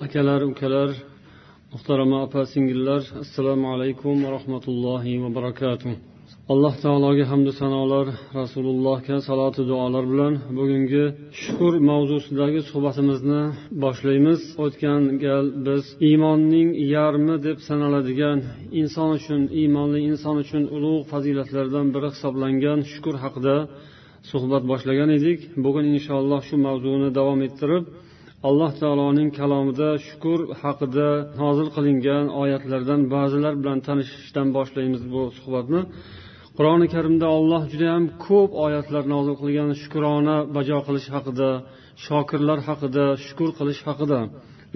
akalar ukalar muhtarama opa singillar assalomu alaykum va rahmatullohi va barakatuh. Alloh taologa hamdu sanolar rasulullohga salotu duolar bilan bugungi shukur mavzusidagi suhbatimizni boshlaymiz. O'tgan gal biz iymonning yarmi deb sanaladigan inson uchun iymonli inson uchun ulug' fazilatlardan biri hisoblangan shukur haqida suhbat boshlagan edik. Bugun inshaalloh shu mavzuni davom ettirib alloh taoloning kalomida shukur haqida nozil qilingan oyatlardan ba'zilar bilan tanishishdan boshlaymiz bu suhbatni. Qur'oni karimda olloh judayam ko'p oyatlar nozil qilgan shukrona bajo qilish haqida shokirlar haqida shukur qilish haqida.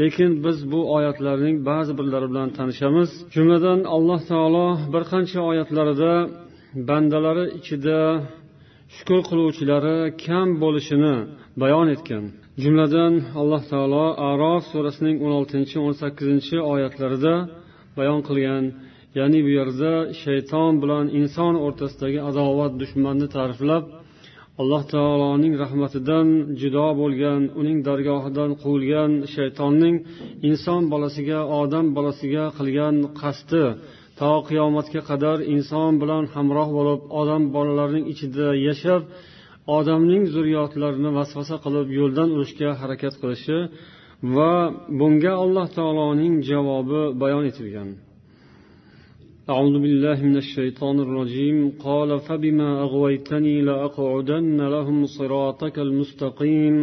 Lekin biz bu oyatlarning ba'zi birlari bilan tanishamiz. Jumladan alloh taolo bir qancha oyatlarida bandalari ichida shukur qiluvchilari kam bo'lishini bayon etgan. Jumladan alloh taolo arof surasining o'n oltinchi o'n sakkizinchi oyatlarida bayon qilgan ya'ni bu yerda shayton bilan inson o'rtasidagi adovat dushmanni ta'riflab alloh taoloning rahmatidan judo bo'lgan uning dargohidan quvilgan shaytonning inson bolasiga odam bolasiga qilgan qasdi to qiyomatga qadar inson bilan hamroh bo'lib odam bolalarining ichida yashab odamning zurriyotlarini vasvasa qilib yo'ldan urishga harakat qilishi va bunga alloh taoloning javobi bayon etilgan أعوذ بالله من الشيطان الرجيم قال فبما أغويتني لأقعدن لهم صراطك المستقيم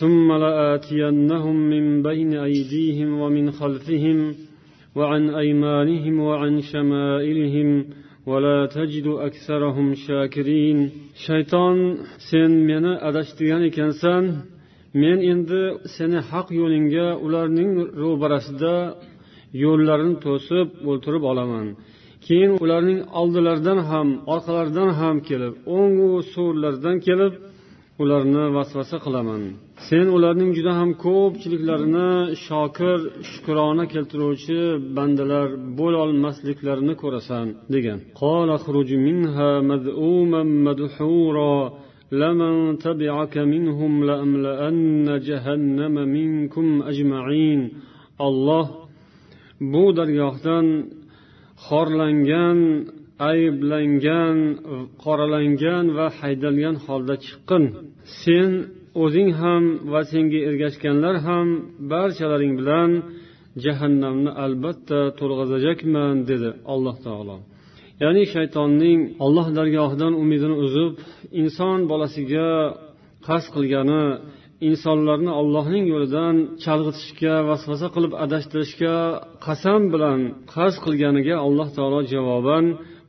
ثم لآتينهم من بين أيديهم ومن خلفهم وعن أيمانهم وعن شمائلهم ولا تجد أكثرهم شاكرين shayton sen meni adashtirgan ekansan men endi seni haq yo'lingga ularning ro'barasida yo'llarini to'sib o'ltirib olaman. Keyin ularning oldilaridan ham orqalaridan ham kelib o'ngu so'rlaridan kelib ularni vasvasa qilaman sen ularning juda ham ko'pchiliklarini shokir shukrona keltiruvchi bandalar bo'lolmasliklarini ko'rasan degan لمن تبعك منهم لأملأن جهنم منكم أجمعين الله bu dargohdan xorlangan ayblangan qoralangan va haydalgan holda chiqqin Sen o'zing ham va senga ergashganlar ham barchalaring bilan jahannamni albatta to'lg'azajakman dedi alloh taolo. Ya'ni shaytonning olloh dargohidan umidini uzib inson bolasiga qasd qilgani insonlarni ollohning yo'lidan chalg'itishga vasvasa qilib adashtirishga qasam bilan qasd qilganiga alloh taolo javoban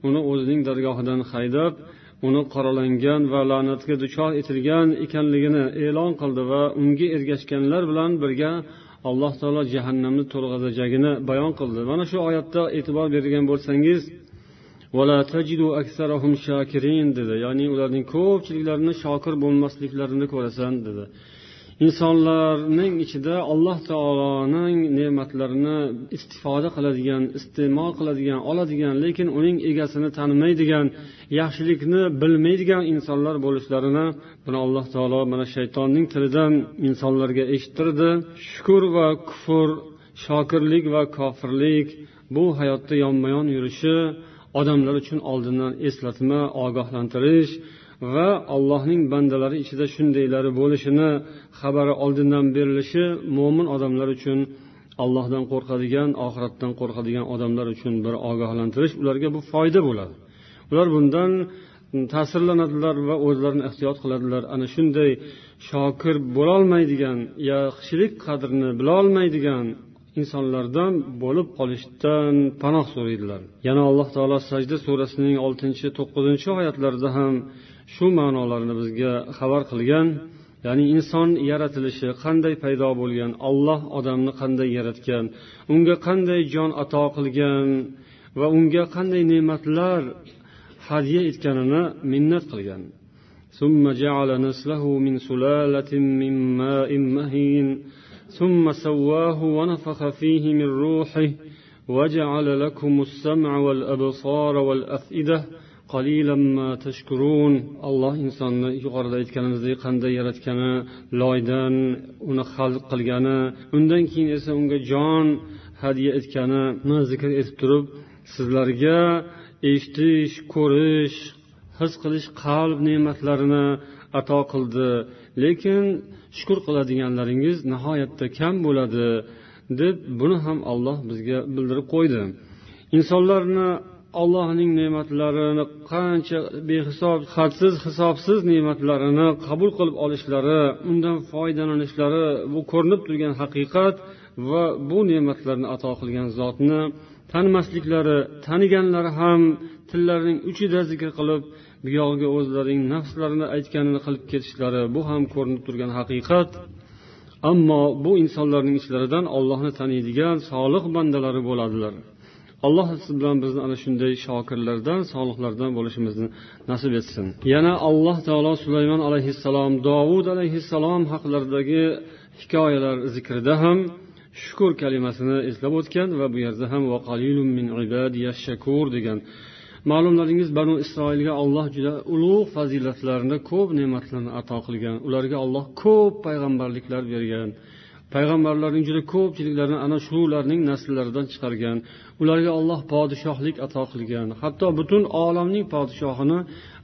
uni o'zining dargohidan haydab uni qoralangan va la'natga duchor etilgan ekanligini e'lon qildi va unga ergashganlar bilan birga alloh taolo jahannamni to'lg'azajagini bayon qildi. Mana shu oyatda e'tibor bergan bo'lsangiz dedi. Ya'ni ularning ko'pchiliklarini shokir bo'lmasliklarini ko'rasan dedi. Insonlarning ichida alloh taoloning ne'matlarini istifoda qiladigan iste'mol qiladigan oladigan lekin uning egasini tanimaydigan yaxshilikni bilmaydigan insonlar bo'lishlarini buni alloh taolo mana shaytonning tilidan insonlarga eshittirdi. Shukur va kufr shokirlik va kofirlik bu hayotda yonma yon yurishi odamlar uchun oldindan eslatma ogohlantirish va allohning bandalari ichida shundaylari bo'lishini xabari oldindan berilishi mo'min odamlar uchun allohdan qo'rqadigan oxiratdan qo'rqadigan odamlar uchun bir ogohlantirish ularga bu foyda bo'ladi. Ular bundan ta'sirlanadilar va o'zlarini ehtiyot qiladilar. Ana shunday shokir bo'lolmaydigan yaxshilik qadrini bilolmaydigan insonlardan bo'lib qolishdan panoh so'raydilar. Yana alloh taolo sajda surasining oltinchi to'qqizinchi oyatlarida ham shu ma'nolarni bizga xabar qilgan ya'ni inson yaratilishi qanday paydo bo'lgan olloh odamni qanday yaratgan unga qanday jon ato qilgan va unga qanday ne'matlar hadya etganini minnat qilgan ثم جعل نسله من سلالة من ماء مهين ثم سواه ونفخ فيه من روحه وجعل لكم السمع والأبصار والأفئدة alloh insonni yuqorida aytganimizdek qanday yaratgani loydan uni xalq qilgani undan keyin esa unga jon hadya etganini zikr etib turib sizlarga eshitish ko'rish his qilish qalb ne'matlarini ato qildi. Lekin shukur qiladiganlaringiz nihoyatda kam bo'ladi deb buni ham olloh bizga bildirib qo'ydi. Insonlarni allohning ne'matlarini qancha behisob hadsiz hisobsiz ne'matlarini qabul qilib olishlari undan foydalanishlari bu ko'rinib turgan haqiqat va bu ne'matlarni ato qilgan zotni tanimasliklari taniganlari ham tillarining uchida zikr qilib buyog'iga o'zlarining nafslarini aytganini qilib ketishlari bu ham ko'rinib turgan haqiqat. Ammo bu insonlarning ichlaridan ollohni taniydigan solih bandalari bo'ladilar. Alloh siz bilan bizni ana shunday shokirlardan solihlardan bo'lishimizni nasib etsin. Yana alloh taolo sulaymon alayhissalom dovud alayhissalom haqlaridagi hikoyalar zikrida ham shukur kalimasini eslab o'tgan va bu yerda ham min shakur degan ma'lumlaringiz banu isroilga olloh juda ulug' fazilatlarni ko'p ne'matlarni ato qilgan ularga olloh ko'p payg'ambarliklar bergan payg'ambarlarning juda ko'pchiliklarini ana shularning nasllaridan chiqargan ularga olloh podshohlik ato qilgan hatto butun olamning podshohini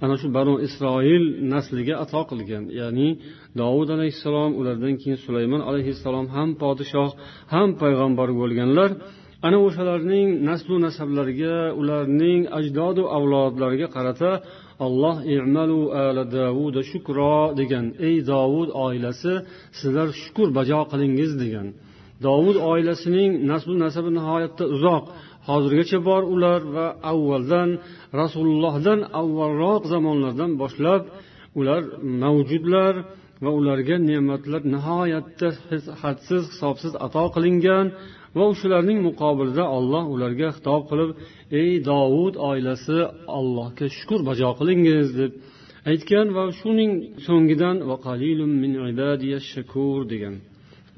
ana shu banu isroil nasliga ato qilgan. Ya'ni dovud alayhissalom ulardan keyin sulaymon alayhissalom ham podshoh ham payg'ambar bo'lganlar. Ana o'shalarning naslu nasablariga ularning ajdodu avlodlariga qarata alloh i'malu ala davuda shukro degan ey dovud oilasi sizlar shukur bajo qilingiz degan. Dovud oilasining naslu nasabi nihoyatda uzoq. Hozirgacha bor ular va avvaldan rasulullohdan avvalroq zamonlardan boshlab ular mavjudlar va ularga ne'matlar nihoyatda hadsiz hisobsiz ato qilingan va o'shalarning muqobilida olloh ularga xitob qilib ey dovud oilasi allohga shukur bajo qilingiz deb aytgan va shuning so'ngidan degan.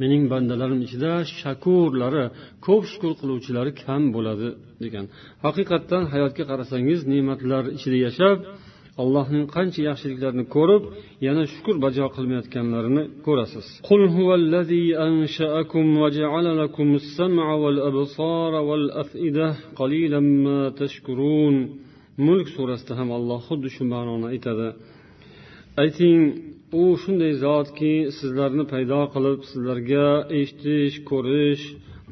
Mening bandalarim ichida shakurlari ko'p shukur qiluvchilari kam bo'ladi degan. Haqiqatdan hayotga qarasangiz ne'matlar ichida yashab allohning qancha yaxshiliklarini ko'rib yana shukur bajo qilmayotganlarini ko'rasiz قل هو الذي أنشأكم وجعل لكم السمع والأبصار والأفئدة قليلا ما تشكرون mulk surasida ham alloh xuddi shu ma'noni aytadi ayting u shunday zotki sizlarni paydo qilib sizlarga eshitish ko'rish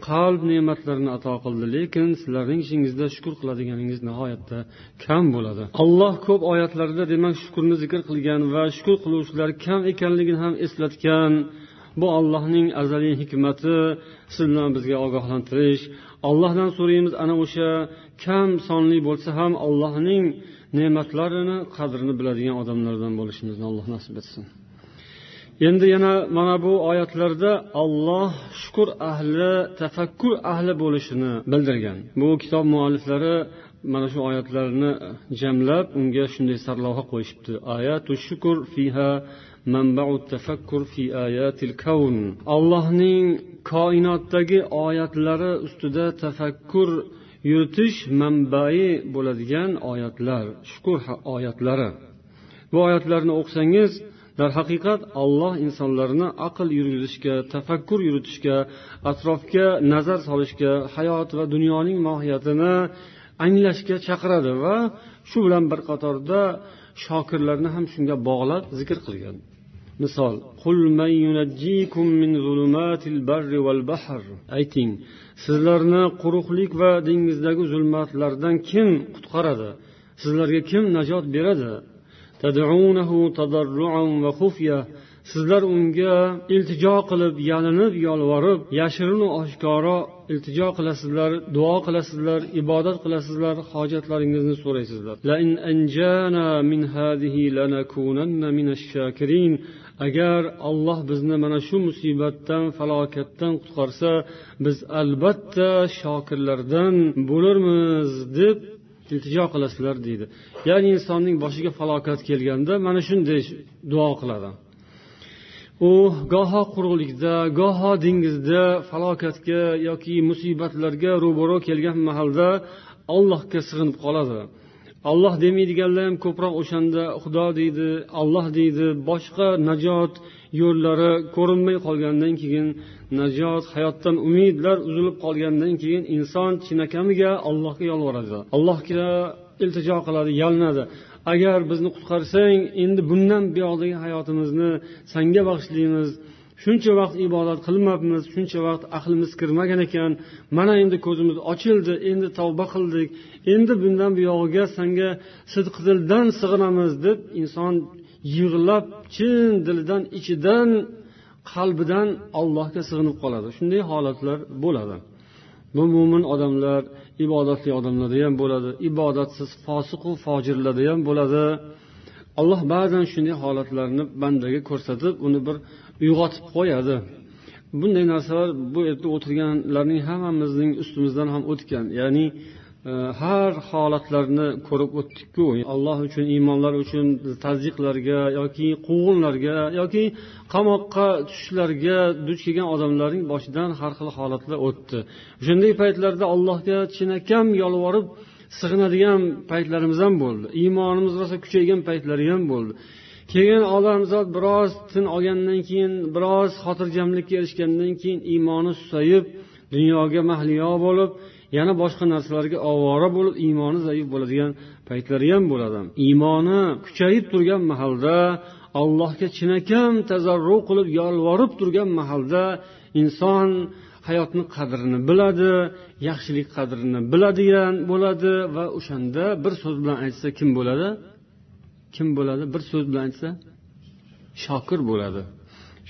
qalb ne'matlarini ato qildi lekin sizlarning ishingizda shukur qiladiganingiz nihoyatda kam bo'ladi. Alloh ko'p oyatlarida demak shukurni zikr qilgan va shukur qiluvchilar kam ekanligini ham eslatgan. Bu allohning azaliy hikmati siz bilan bizga ogohlantirish. Allohdan so'raymiz ana o'sha kam sonli bo'lsa ham allohning ne'matlarini qadrini biladigan odamlardan bo'lishimizni alloh nasib etsin. Endi yana mana bu oyatlarda olloh shukur ahli tafakkur ahli bo'lishini bildirgan. Bu kitob mualliflari mana shu oyatlarni jamlab unga shunday sarlavha qo'yishibdi. Ayatu shukur fiha tafakkur fi ayatil kavn allohning koinotdagi oyatlari ustida tafakkur yuritish manbai bo'ladigan oyatlar shukur oyatlari. Bu oyatlarni o'qisangiz darhaqiqat olloh insonlarni aql yurgizishga tafakkur yuritishga atrofga nazar solishga hayot va dunyoning mohiyatini anglashga chaqiradi va shu bilan bir qatorda shokirlarni ham shunga bog'lab zikr qilgan. Misol ayting sizlarni quruqlik va dengizdagi zulmatlardan kim qutqaradi? Sizlarga kim najot beradi? Sizlar unga iltijo qilib yalinib yolvorib yashirinu oshkoro iltijo qilasizlar duo qilasizlar ibodat qilasizlar hojatlaringizni so'raysizlar. Agar olloh bizni mana shu musibatdan falokatdan qutqarsa biz albatta shokirlardan bo'larmiz deb iltijo qilasizlar deydi. Ya'ni insonning boshiga falokat kelganda mana shunday duo qiladi. U goho quruqlikda goho dengizda falokatga yoki musibatlarga ro'baro kelgan mahalda allohga sig'inib qoladi. Olloh demaydiganlar ham ko'proq o'shanda xudo deydi olloh deydi boshqa najot yo'llari ko'rinmay qolgandan keyin najot hayotdan umidlar uzilib qolgandan keyin inson chinakamiga allohga yolvoradi allohga iltijo qiladi yalinadi agar bizni qutqarsang endi bundan buyoqdagi hayotimizni sanga bag'ishlaymiz. Shuncha vaqt ibodat qilmabmiz shuncha vaqt aqlimiz kirmagan ekan. Mana endi ko'zimiz ochildi endi tavba qildik. Endi bundan buyog'iga sanga sidqidildan sig'inamiz deb inson yig'lab chin dilidan ichidan qalbidan allohga sig'inib qoladi. Shunday holatlar bo'ladi. Bu mo'min odamlar ibodatli odamlarda ham bo'ladi ibodatsiz fosiqu fojirlarda ham bo'ladi. Alloh ba'zan shunday holatlarni bandaga ko'rsatib uni bir uyg'otib qo'yadi. Bunday narsalar bu yerda o'tirganlarning hammamizning ustimizdan ham o'tgan ya'ni har holatlarni ko'rib o'tdikku. Alloh uchun iymonlar uchun tazyiqlarga yoki quvg'inlarga yoki qamoqqa tushishlarga duch kelgan odamlarning boshidan har xil holatlar o'tdi. O'shanday paytlarda allohga chinakam yolvorib sig'inadigan paytlarimiz ham bo'ldi. Iymonimiz rosa kuchaygan paytlari ham bo'ldi. Keyin odamzod biroz tin olgandan keyin biroz xotirjamlikka erishgandan keyin iymoni susayib dunyoga mahliyo bo'lib yana boshqa narsalarga ovora bo'lib iymoni zaif bo'ladigan paytlari ham bo'ladi. Iymoni kuchayib turgan mahalda allohga chinakam tazarru qilib yolvorib turgan mahalda inson hayotni qadrini biladi yaxshilik qadrini biladigan bo'ladi va o'shanda bir so'z bilan aytsa kim bo'ladi? Kim bo'ladi? Bir so'z bilan aytsa shokir bo'ladi.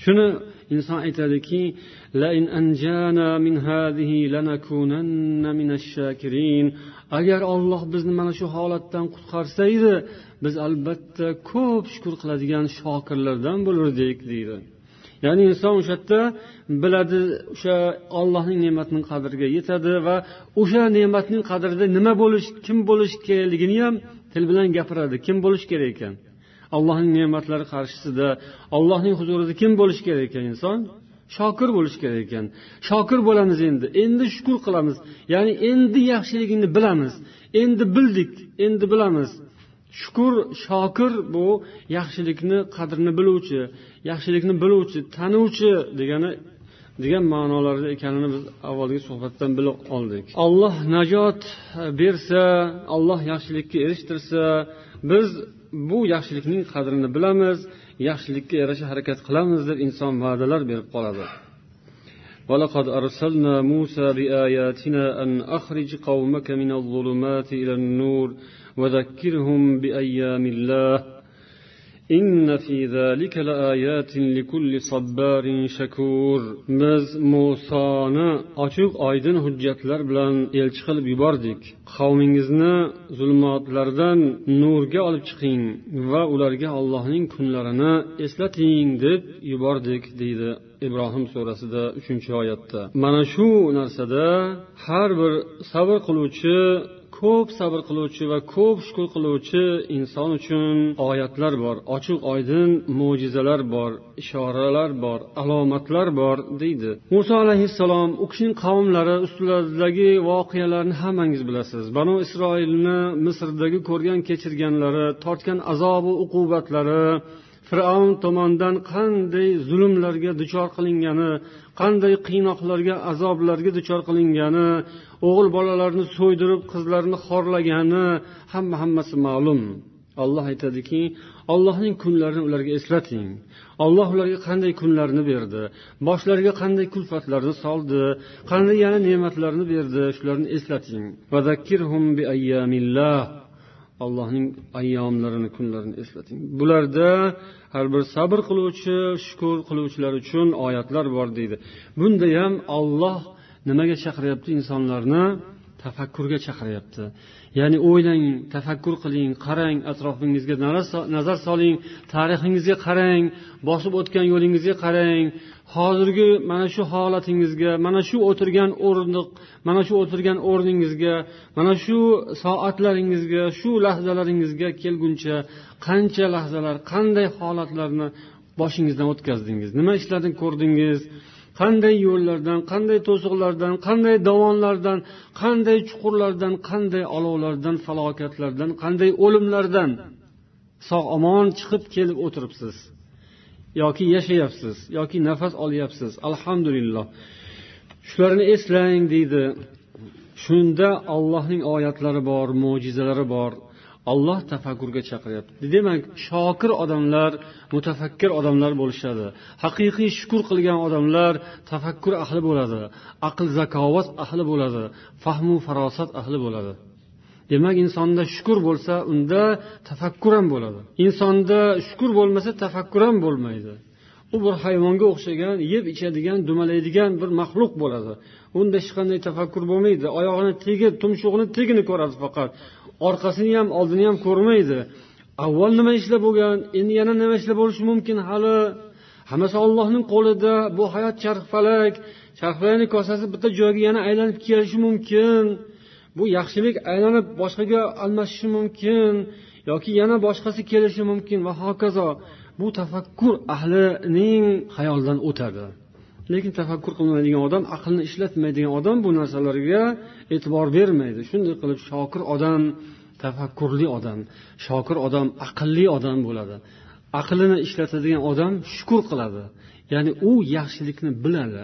Shuni inson aytadiki agar olloh bizni mana shu holatdan qutqarsa edi biz albatta ko'p shukur qiladigan shokirlardan bo'lurdik deydi ya'ni inson o'sha yerda biladi o'sha ollohning ne'matining qadriga yetadi va o'sha ne'matning qadrida nima bo'lish kim bo'lish kerakligini ham til bilan gapiradi kim bo'lish kerak ekan allohning ne'matlari qarshisida allohning huzurida kim bo'lishi kerak ekan inson shokir bo'lish kerak ekan. Shokir bo'lamiz endi. Endi shukur qilamiz. Ya'ni endi yaxshiligini bilamiz. Endi bildik. Endi bilamiz. Shukur shokir bu yaxshilikni qadrini biluvchi yaxshilikni biluvchi tanuvchi degani degan ma'nolarda ekanini biz avvalgi suhbatdan bilib oldik. Alloh najot e, bersa alloh yaxshilikka erishtirsa biz bu yaxshilikning qadrini bilamiz. yaxshilikka yarasha harakat qilamiz deb inson va'dalar berib qoladi ولقد أرسلنا موسى بآياتنا أن أخرج قومك من الظلمات إلى النور وذكرهم بأيام الله إن في ذلك لآيات لكل صبار شكور biz musoni ochiq oydin hujjatlar bilan elchi qilib yubordik qavmingizni zulmotlardan nurga olib chiqing va ularga allohning kunlarini eslating deb yubordik deydi ibrohim surasida uchinchi oyatda mana shu narsada har bir sabr qiluvchi ko'p sabr qiluvchi va ko'p shukur qiluvchi inson uchun oyatlar bor ochiq oydin mo'jizalar bor ishoralar bor alomatlar bor deydi. Muso alayhissalom u kishining qavmlari ustilaridagi voqealarni hammangiz bilasiz. Banu isroilni misrdagi ko'rgan kechirganlari tortgan azobu uqubatlari fir'avn tomonidan qanday zulmlarga duchor qilingani qanday qiynoqlarga azoblarga duchor qilingani o'g'il bolalarni so'ydirib qizlarni xorlagani hamma hammasi ma'lum. Alloh aytadiki allohning kunlarini ularga eslating. Olloh ularga qanday kunlarni berdi boshlariga qanday kulfatlarni soldi qanday yana ne'matlarni berdi shularni eslating. Allohning ayyomlarini kunlarini eslating. Bularda har bir sabr qiluvchi shukur qiluvchilar uchun oyatlar bor deydi. Bunda ham olloh nimaga chaqiryapti insonlarni? Tafakkurga chaqiryapti. Ya'ni o'ylang tafakkur qiling qarang atrofingizga nazar soling tarixingizga qarang bosib o'tgan yo'lingizga qarang. Hozirgi mana shu holatingizga mana shu o'tirgan o'rindiq mana shu o'tirgan o'rningizga mana shu soatlaringizga shu lahzalaringizga kelguncha qancha lahzalar qanday holatlarni boshingizdan o'tkazdingiz? Nima ishlarni ko'rdingiz? Qanday yo'llardan qanday to'siqlardan qanday dovonlardan qanday chuqurlardan qanday olovlardan falokatlardan qanday o'limlardan sog' omon chiqib kelib o'tiribsiz. Yoki yashayapsiz yoki nafas olyapsiz. Alhamdulillah. Shularni eslang deydi. Shunda ollohning oyatlari bor mo'jizalari bor. Olloh tafakkurga chaqiryapti demak shokir odamlar mutafakkir odamlar bo'lishadi. Haqiqiy shukur qilgan odamlar tafakkur ahli bo'ladi. Aql zakovat ahli bo'ladi. Fahmu farosat ahli bo'ladi. Demak insonda shukur bo'lsa unda tafakkur ham bo'ladi. Insonda shukur bo'lmasa tafakkur ham bo'lmaydi. U bir hayvonga o'xshagan yeb ichadigan dumalaydigan bir maxluq bo'ladi. Unda hech qanday tafakkur bo'lmaydi. Oyog'ini tegi tumshug'ini tegini ko'radi faqat. Orqasini ham oldini ham ko'rmaydi. Avval nima ishlar bo'lgan endi yana nima ishlar bo'lishi mumkin hali? Hammasi ollohning qo'lida bu hayot charxfalak charxfalakni kosasi bitta joyga yana aylanib kelishi mumkin. Bu yaxshilik aylanib boshqaga almashishi mumkin yoki yana boshqasi kelishi mumkin va hokazo. Bu tafakkur ahlining xayolidan o'tadi. Lekin tafakkur qilmaydigan odam aqlni ishlatmaydigan odam bu narsalarga e'tibor bermaydi. Shunday qilib shokir odam tafakkurli odam shokir odam aqlli odam bo'ladi. Aqlini ishlatadigan odam shukur qiladi. Ya'ni u yaxshilikni biladi.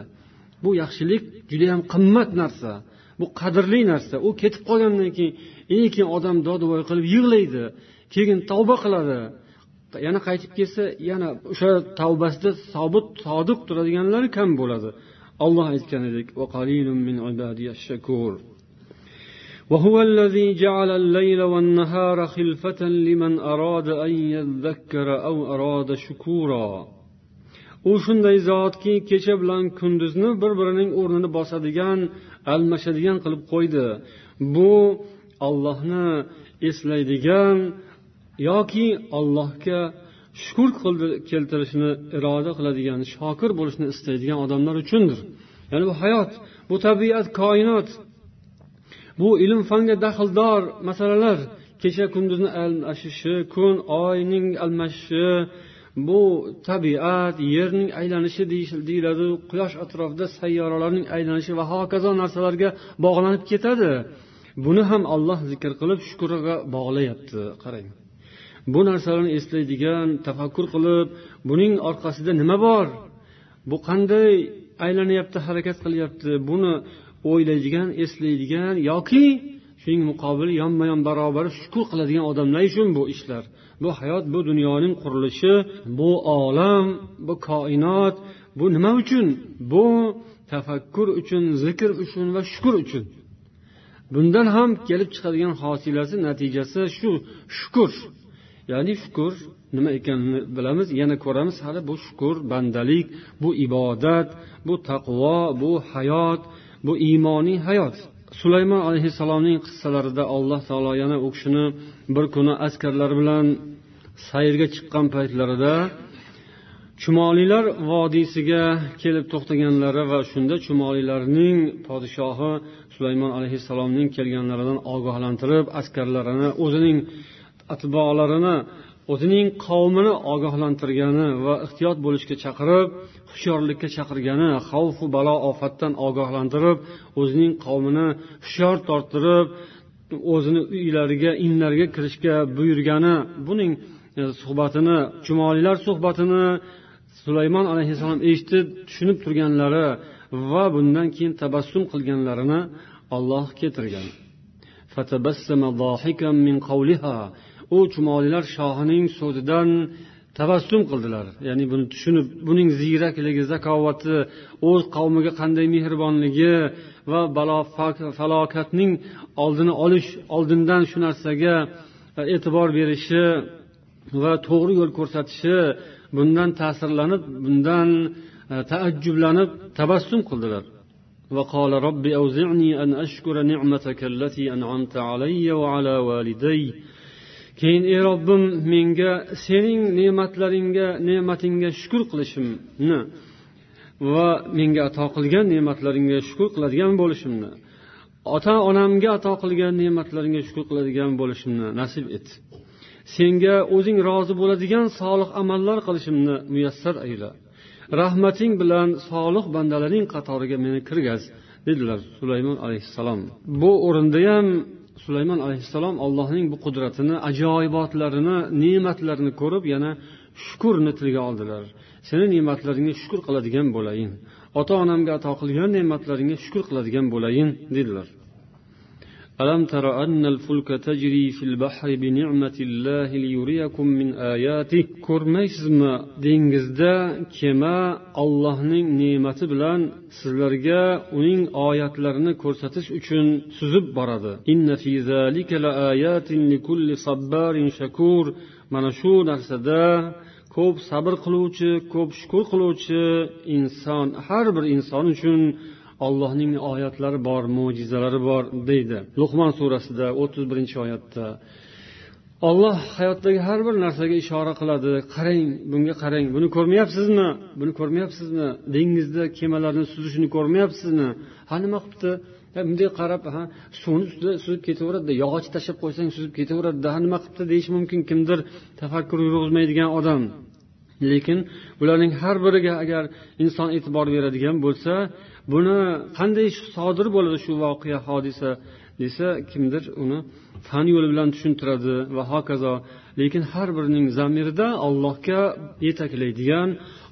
Bu yaxshilik judayam qimmat narsa. Bu qadrli narsa. U ketib qolgandan keyin keyin odam dodvoy qilib yig'laydi. Keyin tavba qiladi. yana qaytib kelsa yana o'sha tavbasida sobit sodiq turadiganlar kam bo'ladi olloh aytganidek وهو الذي جعل الليل والنهار خلفة لمن أراد أن يذكر أو أراد شكورا u shunday zotki kecha bilan kunduzni bir birining o'rnini bosadigan almashadigan qilib qo'ydi bu ollohni eslaydigan yoki allohga shukur keltirishni iroda qiladigan shokir bo'lishni istaydigan odamlar uchundir. Ya'ni bu hayot bu tabiat koinot bu ilm fanga daxldor masalalar. Kecha kunduzni almashishi kun oyning almashishi bu tabiat yerning aylanishi deyiladi. Quyosh atrofida sayyoralarning aylanishi va hokazo narsalarga bog'lanib ketadi. Buni ham olloh zikr qilib shukriga bog'layapti. Qarang. Bu narsalarni eslaydigan tafakkur qilib buning orqasida nima bor? Bu qanday aylanyapti harakat qilyapti? Buni o'ylaydigan eslaydigan yoki shuning muqobili yonma yon barobar shukur qiladigan odamlar uchun bu ishlar. Bu hayot bu dunyoning qurilishi bu olam bu koinot bu nima uchun? Bu tafakkur uchun zikr uchun va shukur uchun. Bundan ham kelib chiqadigan hosilasi natijasi shu shukur. Ya'ni shukur nima ekanini bilamiz yana ko'ramiz hali bu shukur bandalik bu ibodat bu taqvo bu hayot bu iymoniy hayot. Sulaymon alayhissalomning qissalarida alloh taolo yana u kishini bir kuni askarlar bilan sayrga chiqqan paytlarida chumoliylar vodiysiga kelib to'xtaganlari va shunda chumoliylarning podshohi sulaymon alayhissalomning kelganlaridan ogohlantirib askarlarini o'zining atbolarini o'zining qavmini ogohlantirgani va ehtiyot bo'lishga chaqirib hushyorlikka chaqirgani xavfu balo ofatdan ogohlantirib o'zining qavmini hushyor torttirib o'zini uylariga inlariga kirishga buyurgani buning e, suhbatini chumolilar suhbatini sulaymon alayhissalom eshitib tushunib turganlari va bundan keyin tabassum qilganlarini olloh keltirgan. u chumolilar shohining so'zidan tabassum qildilar ya'ni buni tushunib buning ziyrakligi zakovati o'z qavmiga qanday mehribonligi va balo falokatning oldini olish oldindan shu narsaga e'tibor berishi va to'g'ri yo'l ko'rsatishi bundan ta'sirlanib bundan e, taajjublanib tabassum qildilar وقال رب أوزعني أن أشكر نعمتك التي أنعمت علي وعلى والدي keyin ey robbim menga sening ne'matlaringga ne'matingga shukur qilishimni va menga ato qilgan ne'matlaringga shukur qiladigan bo'lishimni ota onamga ato qilgan ne'matlaringga shukur qiladigan bo'lishimni nasib et. Senga o'zing rozi bo'ladigan solih amallar qilishimni muyassar ayla. Rahmating bilan solih bandalaring qatoriga meni kirgaz dedilar sulaymon alayhissalom. Bu o'rinda ham sulaymon alayhissalom allohning bu qudratini ajoyibotlarini ne'matlarini ko'rib yana shukurni tilga oldilar. Seni ne'matlaringga shukur qiladigan bo'layin. Ota onamga ato qilgan ne'matlaringga shukur qiladigan bo'layin dedilar. ألم تر أن الفلك تجري في البحر بنعمة الله ليريكم من آياته ko'rmaysizmi dengizda kema allohning ne'mati bilan sizlarga uning oyatlarini ko'rsatish uchun suzib boradi mana shu narsada ko'p sabr qiluvchi ko'p shukur qiluvchi inson har bir inson uchun ollohning oyatlari bor mo'jizalari bor deydi luqmon surasida o'ttiz birinchi oyatda. Olloh hayotdagi har bir narsaga ishora qiladi. Qarang bunga qarang buni ko'rmayapsizmi? Buni ko'rmayapsizmi? Dengizda kemalarni suzishini ko'rmayapsizmi? Ha nima qilibdi bunday qarab ha suvni ustida suzib ketaveradida yog'och tashlab qo'ysang suzib ketaveradida ha nima qilibdi deyishi mumkin. Kimdir tafakkur yurg'izmaydigan odam. Lekin bularning har biriga agar inson e'tibor beradigan bo'lsa buni qanday sodir bo'ladi shu voqea hodisa desa kimdir uni fan yo'li bilan tushuntiradi va hokazo. Lekin har birining zamirida allohga yetaklaydigan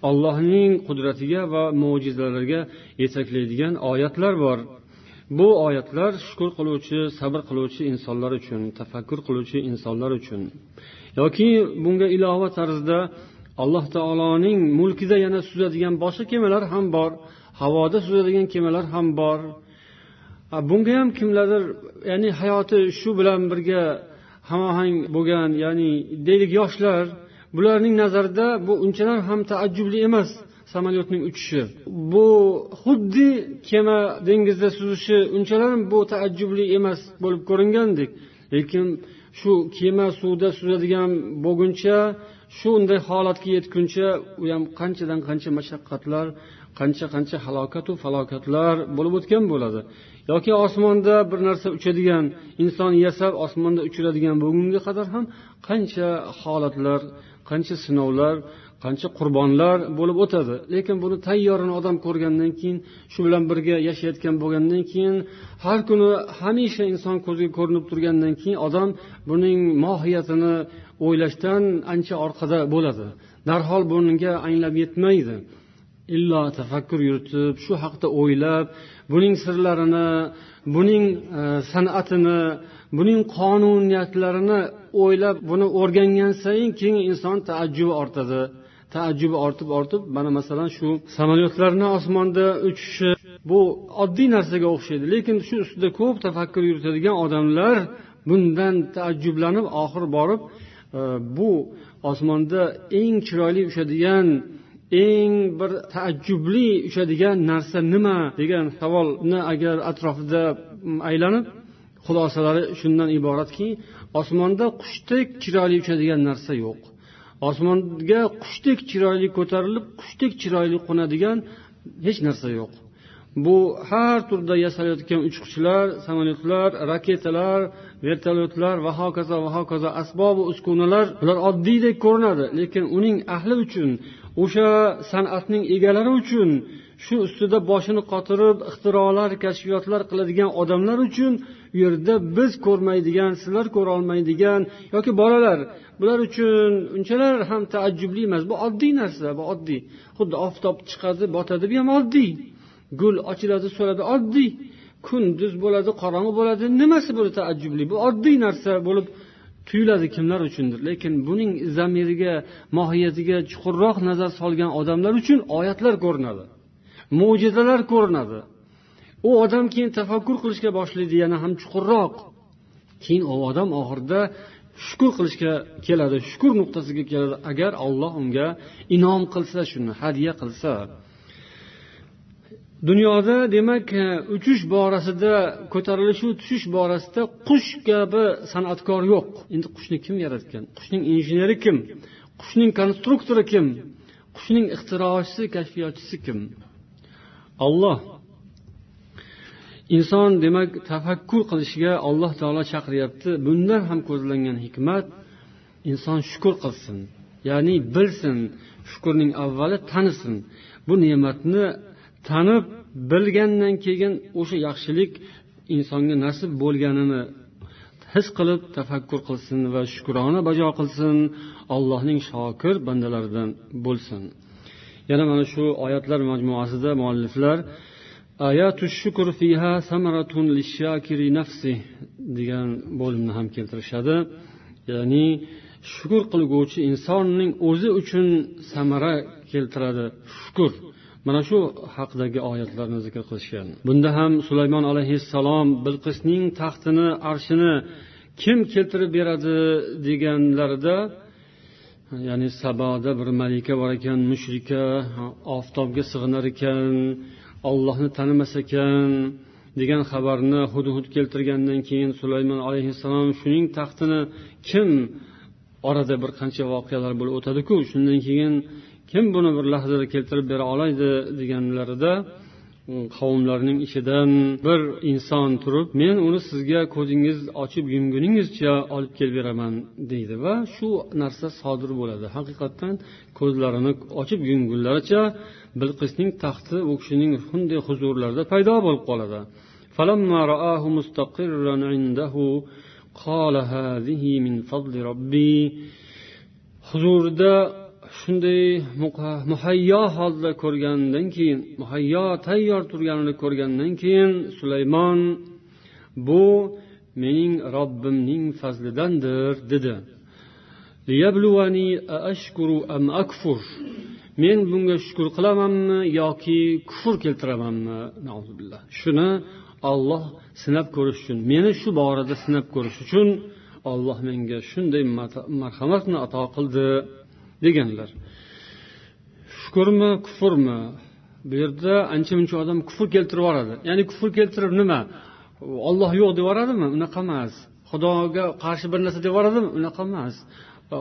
allohning qudratiga va mo'jizalariga yetaklaydigan oyatlar bor. Bu oyatlar shukur qiluvchi sabr qiluvchi insonlar uchun tafakkur qiluvchi insonlar uchun. Yoki bunga ilova tarzda alloh taoloning mulkida yana suzadigan boshqa kemalar ham bor. Havoda suzadigan kemalar ham bor. Bunga ham kimlardir ya'ni hayoti shu bilan birga hamohang bo'lgan ya'ni deylik yoshlar bularning nazarida bu unchalar ham taajjubli emas samolyotning uchishi. Bu xuddi kema dengizda suzishi unchalar bu taajjubli emas bo'lib ko'ringandek lekin shu kema suvda suzadigan bo'lguncha shunday holatga yetguncha u ham qanchadan qancha mashaqqatlar qancha qancha halokatu falokatlar bo'lib o'tgan bo'ladi. Yoki osmonda bir narsa uchadigan inson yasab osmonda uchiradigan bugunga qadar ham qancha holatlar qancha sinovlar qancha qurbonlar bo'lib o'tadi. Lekin buni tayyorini odam ko'rgandan keyin shu bilan birga yashayotgan bo'lgandan keyin har kuni hamisha inson ko'ziga ko'rinib turgandan keyin odam buning mohiyatini o'ylashdan ancha orqada bo'ladi. Darhol bunga anglab yetmaydi. Illo tafakkur yuritib shu haqda o'ylab buning sirlarini buning e, san'atini buning qonuniyatlarini o'ylab buni o'rgangan sayin keyin inson taajjubi ortadi. Taajjubi ortib ortib mana masalan shu samolyotlarni osmonda uchishi bu oddiy narsaga o'xshaydi. Lekin shu ustida ko'p tafakkur yuritadigan odamlar bundan taajjublanib oxiri borib e, bu osmonda eng chiroyli uchadigan eng bir taajjubli uchadigan narsa nima degan savolni agar atrofida mm, aylanib xulosalari shundan iboratki osmonda qushdek chiroyli uchadigan narsa yo'q. Osmonga qushdek chiroyli ko'tarilib qushdek chiroyli qo'nadigan hech narsa yo'q. Bu har turda yasalayotgan uchquchlar samolyotlar raketalar vertolyotlar va hokazo va hokazo asbobi uskunalar bular oddiydek ko'rinadi. Lekin uning ahli uchun o'sha san'atning egalari uchun shu ustida boshini qotirib ixtirolar kashfiyotlar qiladigan odamlar uchun u yerda biz ko'rmaydigan sizlar ko'rolmaydigan yoki bolalar bular uchun unchalar ham taajjubli emas bu oddiy narsa bu oddiy. Xuddi oftob chiqadi botadi bu ham oddiy. Gul ochiladi so'ladi oddiy. Kunduz bo'ladi qorong'i bo'ladi nimasi bu taajjubli? Bu oddiy narsa bo'lib tuyuladi kimlar uchundir. Lekin buning zamiriga mohiyatiga chuqurroq nazar solgan odamlar uchun oyatlar ko'rinadi mo'jizalar ko'rinadi. U odam keyin tafakkur qilishga boshlaydi yana ham chuqurroq. Keyin u odam oxirida shukur qilishga keladi shukur nuqtasiga keladi. Agar olloh unga inom qilsa shuni hadya qilsa dunyoda demak e, uchish borasida ko'tarilishu tushish borasida qush kabi san'atkor yo'q. Endi qushni kim yaratgan? Qushning injeneri kim? Qushning konstruktori kim? Qushning ixtirochisi kashfiyotchisi kim? Olloh inson demak tafakkur qilishga alloh taolo chaqiryapti bundan ham ko'zlangan hikmat inson shukur qilsin ya'ni bilsin shukurning avvali tanisin. Bu ne'matni tanib bilgandan keyin o'sha yaxshilik insonga nasib bo'lganini his qilib tafakkur qilsin va shukrona bajo qilsin. Allohning shokir bandalaridan bo'lsin. Yana mana shu oyatlar majmuasida mualliflar ayatu shukr fiha samaratun lishakiri nafsi degan bo'limni ham keltirishadi. Ya'ni shukur qilguvchi insonning o'zi uchun samara keltiradi shukur mana shu haqidagi oyatlarni zikr qilishgan. Bunda ham sulaymon alayhissalom bilqisning taxtini arshini kim keltirib beradi deganlarida ya'ni saboda bir malika bor ekan mushrika oftobga sig'inar ekan ollohni tanimas ekan degan xabarni hudhud keltirgandan keyin sulaymon alayhissalom shuning taxtini kim orada bir qancha voqealar bo'lib o'tadiku? Shundan keyin kim buni bir lahzada keltirib bera oladi deganlarida qavmlarning ichidan bir inson turib men uni sizga ko'zingiz ochib yumguningizcha olib kelib beraman deydi va shu narsa sodir bo'ladi. Haqiqatdan ko'zlarini ochib yumgunlaricha bilqisning taxti u kishining shunday huzurlarida paydo bo'lib qoladi. Huzurida shunday muhayyo holda ko'rgandan keyin muhayyo tayyor turganini ko'rgandan keyin sulaymon bu mening robbimning fazlidandir dedi. Men bunga shukur qilamanmi yoki kufr keltiramanmi? Shuni olloh sinab ko'rish uchun meni shu borada sinab ko'rish uchun olloh menga shunday marhamatni ato qildi. Deganlar. Shukurmi kufrmi? Bu yerda ancha muncha odam kufr keltirib yuboradi. Ya'ni kufr keltirib nima? Olloh yo'q deb yuboradimi? Unaqa emas. Xudoga qarshi bir narsa deb yuboradimi? Unaqa emas.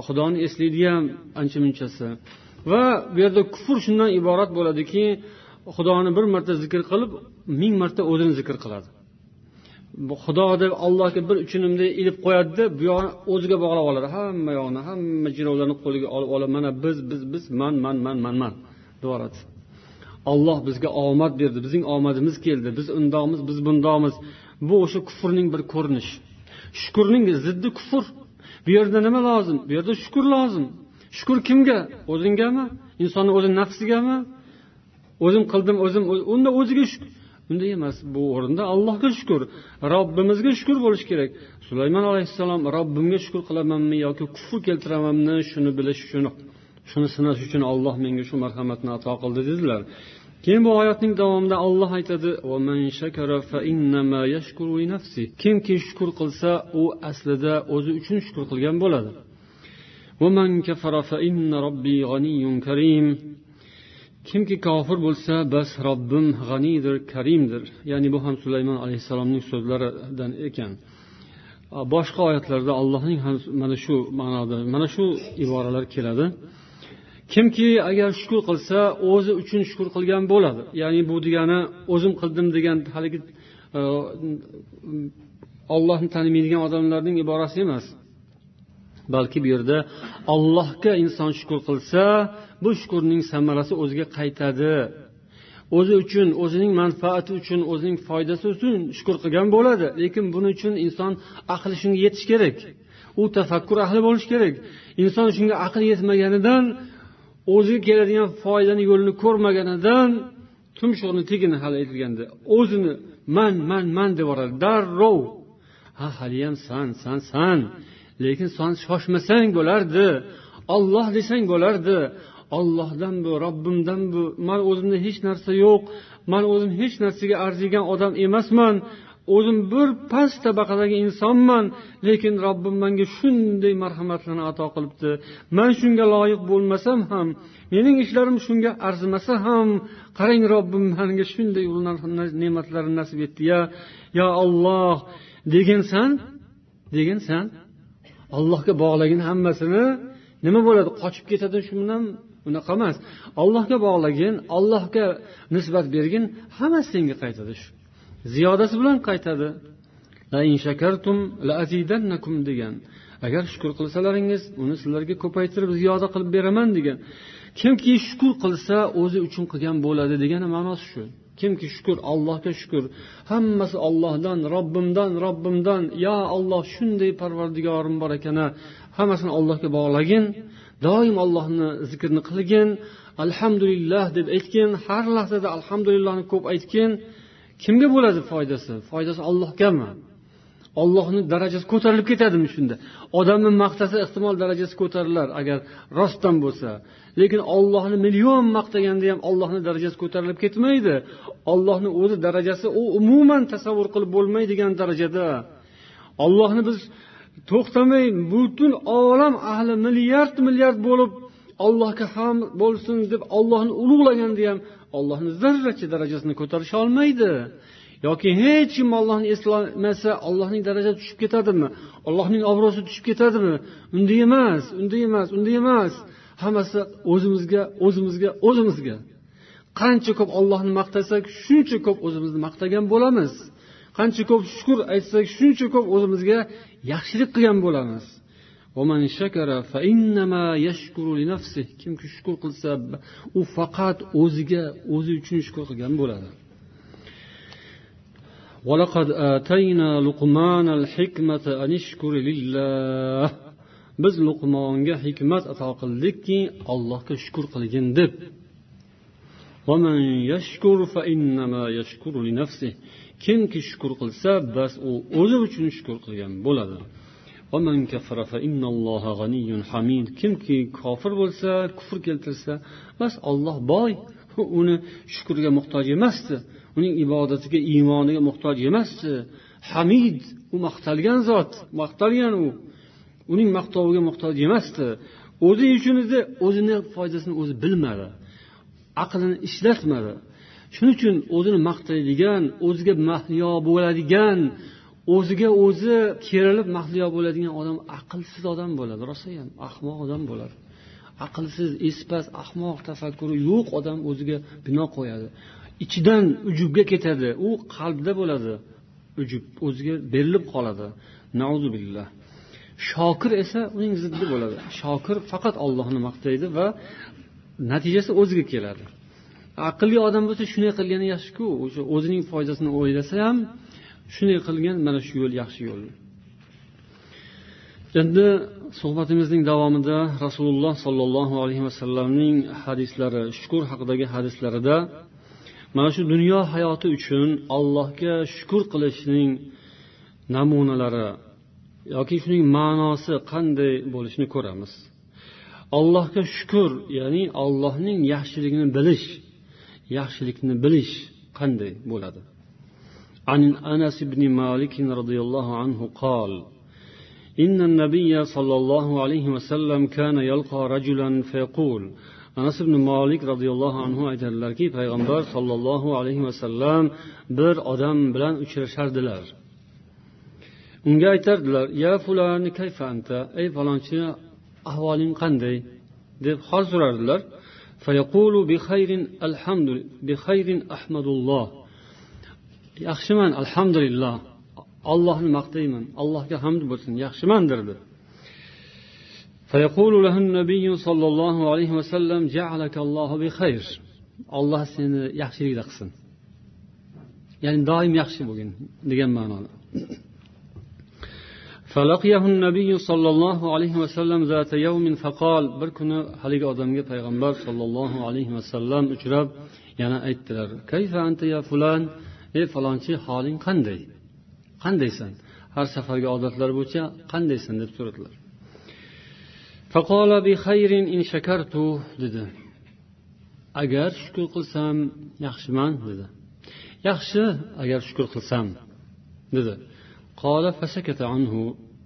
Xudoni eslaydi ham ancha munchasi. Va bu yerda kufr shundan iborat bo'ladiki xudoni bir marta zikr qilib ming marta o'zini zikr qiladi. Xudo deb allohga bir uchunimda ilib qo'yadida bu yog'ini o'ziga bog'lab oladi. Hamma yog'ini hamma jinovlarni qo'liga olib olib mana biz biz biz man man man man man. Deyoradi olloh bizga omad berdi. Bizning omadimiz keldi. Biz undoqmiz biz bundoqmiz. Bu o'sha kufrning bir ko'rinishi. Shukurning ziddi kufr. Bu yerda nima lozim? Bu yerda shukur lozim. Shukur kimga? O'zingami insonni o'zini nafsigami o'zim qildim o'zim unda o'ziga unday bunday emas bu o'rinda allohga shukur robbimizga shukur bo'lishi kerak. Sulaymon alayhissalom robbimga shukur qilamanmi yoki kufr keltiramanmi shuni bilish uchun shuni sinash uchun olloh menga shu marhamatni ato qildi dedilar. Keyin bu oyatning davomida olloh aytadi kimki shukur qilsa u aslida o'zi uchun shukur qilgan bo'ladi. Kimki kofir bo'lsa bas robbim g'aniydir karimdir. Ya'ni bu ham sulaymon alayhissalomning so'zlaridan ekan. Boshqa oyatlarda allohning ham mana shu ma'noda mana shu iboralar keladi. Kimki agar shukur qilsa o'zi uchun shukur qilgan bo'ladi. Ya'ni bu degani o'zim qildim degan haligi e, ollohni tanimaydigan odamlarning iborasi emas. Balki bu yerda ollohga inson shukur qilsa bu shukurning samarasi o'ziga qaytadi. O'zi uchun o'zining manfaati uchun o'zining foydasi uchun shukur qilgan bo'ladi. Lekin buning uchun inson aqli shunga yetishi kerak. U tafakkur ahli bo'lishi kerak. Inson shunga aqli yetmaganidan o'ziga keladigan foydani yo'lini ko'rmaganidan tumshug'ini tagini hali aytilganda o'zini man man man deb yuboradi darrov. Ha haliyam san san san. Lekin son shoshmasang bo'lardi. Olloh desang bo'lardi. Ollohdan bu robbimdan bu. Man o'zimda hech narsa yo'q. Man o'zim hech narsaga arzigan odam emasman. O'zim bir past tabaqadagi insonman. Lekin robbim menga shunday marhamatlarni ato qilibdi. Man shunga loyiq bo'lmasam ham mening ishlarim shunga arzimasa ham qarang robbim menga shunday ne'matlarni nasib etdi ya yo olloh degansan degansan allohga bog'lagin hammasini nima bo'ladi? Qochib ketadi shu bilan unaqa emas. Allohga bog'lagin allohga nisbat bergin hammasi senga qaytadi shu. Ziyodasi bilan qaytadi. Degan. Agar shukur qilsalaringiz uni sizlarga ko'paytirib ziyoda qilib beraman degan. Kimki shukur qilsa o'zi uchun qilgan bo'ladi degani ma'nosi shu. Kimki shukur allohga shukur hammasi ollohdan robbimdan robbimdan. Yo olloh shunday parvardigorim bor ekan hammasini allohga bog'lagin. Doim ollohni zikrni qilgin. Alhamdulillah deb aytgin. Har lahzada alhamdulillahni ko'p aytgin. Kimga bo'ladi foydasi? Foydasi ollohgami ollohni darajasi ko'tarilib ketadimi shunda? Odamni maqtasa ehtimol darajasi ko'tarilar. Agar rostdan bo'lsa. Lekin ollohni million maqtaganda ham ollohni darajasi ko'tarilib ketmaydi. Ollohni o'zi darajasi u umuman tasavvur qilib bo'lmaydigan darajada. Ollohni biz to'xtamay butun olam ahli milliard milliard bo'lib ollohga ham bo'lsin deb ollohni ulug'laganda ham ollohni zarracha darajasini ko'tarisha olmaydi. Yoki hech kim ollohni eslamasa ollohning darajasi tushib ketadimi? Ollohning obro'si tushib ketadimi? Unday emas unday emas unday emas. hammasi o'zimizga o'zimizga o'zimizga qancha ko'p ollohni maqtasak shuncha ko'p o'zimizni maqtagan bo'lamiz qancha ko'p shukur aytsak shuncha ko'p o'zimizga yaxshilik qilgan bo'lamiz kimki shukur qilsa u faqat o'ziga o'zi uchun shukur qilgan bo'ladi ولقد آتينا لقمان الحكمة أن اشكر لله biz luqmonga hikmat ato qildikki allohga shukur qilgin deb. Kimki shukur qilsa bas u o'zi uchun shukur qilgan bo'ladi. Kimki kofir bo'lsa kufr keltirsa bas olloh boy uni shukurga muhtoj emasdi. Uning ibodatiga iymoniga muhtoj emasdi. Hamid u maqtalgan zot maqtalgan u. uning maqtoviga muhtoj emasdi. O'zi uchun edi o'zini foydasini o'zi bilmadi. Aqlini ishlatmadi. Shuning uchun o'zini maqtaydigan o'ziga mahliyo bo'ladigan o'ziga o'zi kerilib mahliyo bo'ladigan odam aqlsiz odam bo'ladi. Rostayam ahmoq odam bo'ladi. Aqlsiz espas ahmoq tafakkuri yo'q odam o'ziga bino qo'yadi. Ichidan ujubga ketadi. U qalbda bo'ladi. Ujub o'ziga berilib qoladi. Billah. Shokir esa uning ziddi bo'ladi. Shokir faqat ollohni maqtaydi va natijasi o'ziga keladi. Aqlli odam bo'lsa shunday qilgani yaxshiku o'sha o'zining foydasini o'ylasa ham shunday qilgan mana shu yo'l yaxshi yo'l. Endi suhbatimizning davomida rasululloh sollallohu alayhi vasallamning hadislari shukur haqidagi hadislarida mana shu dunyo hayoti uchun allohga shukur qilishning namunalari yoki shuning ma'nosi qanday bo'lishini ko'ramiz allohga shukur ya'ni allohning yaxshiligini bilish yaxshilikni bilish qanday bo'ladi عن أنس بن مالك رضي الله عنه قال إن النبي صلى الله عليه وسلم كان يلقى رجلا فيقول anas ibn molik roziyallohu anhu aytadilarki payg'ambar sollallohu alayhi vasallam bir odam bilan uchrashardilar unga aytardilar ya fulani kayfa anta ey falonchi ahvoling qanday deb hol so'rardilar yaxshiman alhamdulillah ollohni maqtayman allohga hamd bo'lsin yaxshiman derdi فيقول له النبي صلى الله عليه وسلم جعلك الله بخير olloh seni yaxshilikda qilsin ya'ni doim yaxshi bo'lgin degan ma'noda فلقيه النبي صلى الله عليه وسلم ذات يوم فقال bir kuni haligi odamga payg'ambar sollallohu alayhi vasallam uchrab yana aytdilar kayfa anta ya fulan ey falonchi holing qanday qandaysan har safargi odatlari bo'yicha qandaysan deb so'radilar dedi agar shukur qilsam yaxshiman dedi yaxshi agar shukur qilsam dedi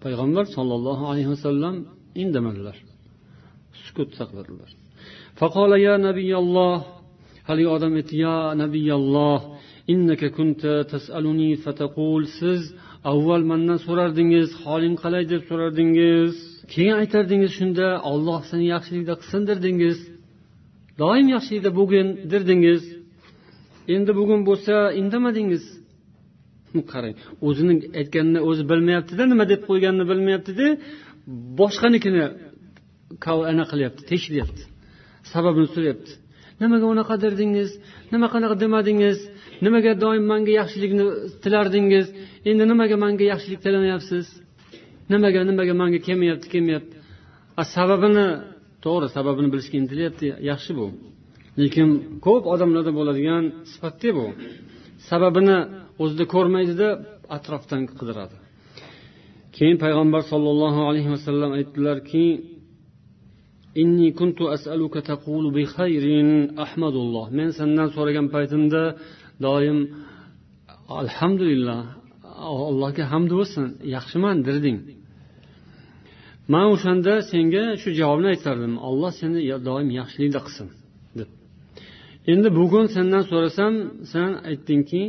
payg'ambar sollallohu alayhi vasallam indamadilar. Sukut saqladilar. Faqola ya nabiyalloh haligi odam aytdi ya nabiyalloh innaka kunta tasaluni fataqul siz avval mandan so'rardingiz holing qalay deb so'rardingiz keyin aytardingiz shunda olloh seni yaxshilikda qilsin derdingiz doim yaxshilikda bo'lgin derdingiz. Endi bugun bo'lsa indamadingiz. Qarang o'zini aytganini o'zi bilmayaptida nima deb qo'yganini bilmayaptida boshqanikini anaqa qilyapti tekshiryapti sababini so'rayapti. Nimaga unaqa derdingiz nima qanaqa demadingiz? Nimaga doim manga yaxshilikni tilardingiz? Endi nimaga manga yaxshilik tilamayapsiz nimaga nimaga manga kelmayapti kelmayapti? Sababini to'g'ri sababini bilishga intilyapti yaxshi bu. Lekin ko'p odamlarda bo'ladigan sifatda bu. Sababini o'zida ko'rmaydida atrofdan qidiradi. Keyin payg'ambar sollallohu alayhi vasallam aytdilarki inni kuntu as'aluka taqulu bi khayrin ahmadulloh. Men sendan so'ragan paytimda doim alhamdulillah allohga hamd bo'lsin yaxshiman dirding. Man o'shanda senga shu javobni aytardim alloh seni doim yaxshilikda qilsin. Endi bugun sendan so'rasam sen aytdingki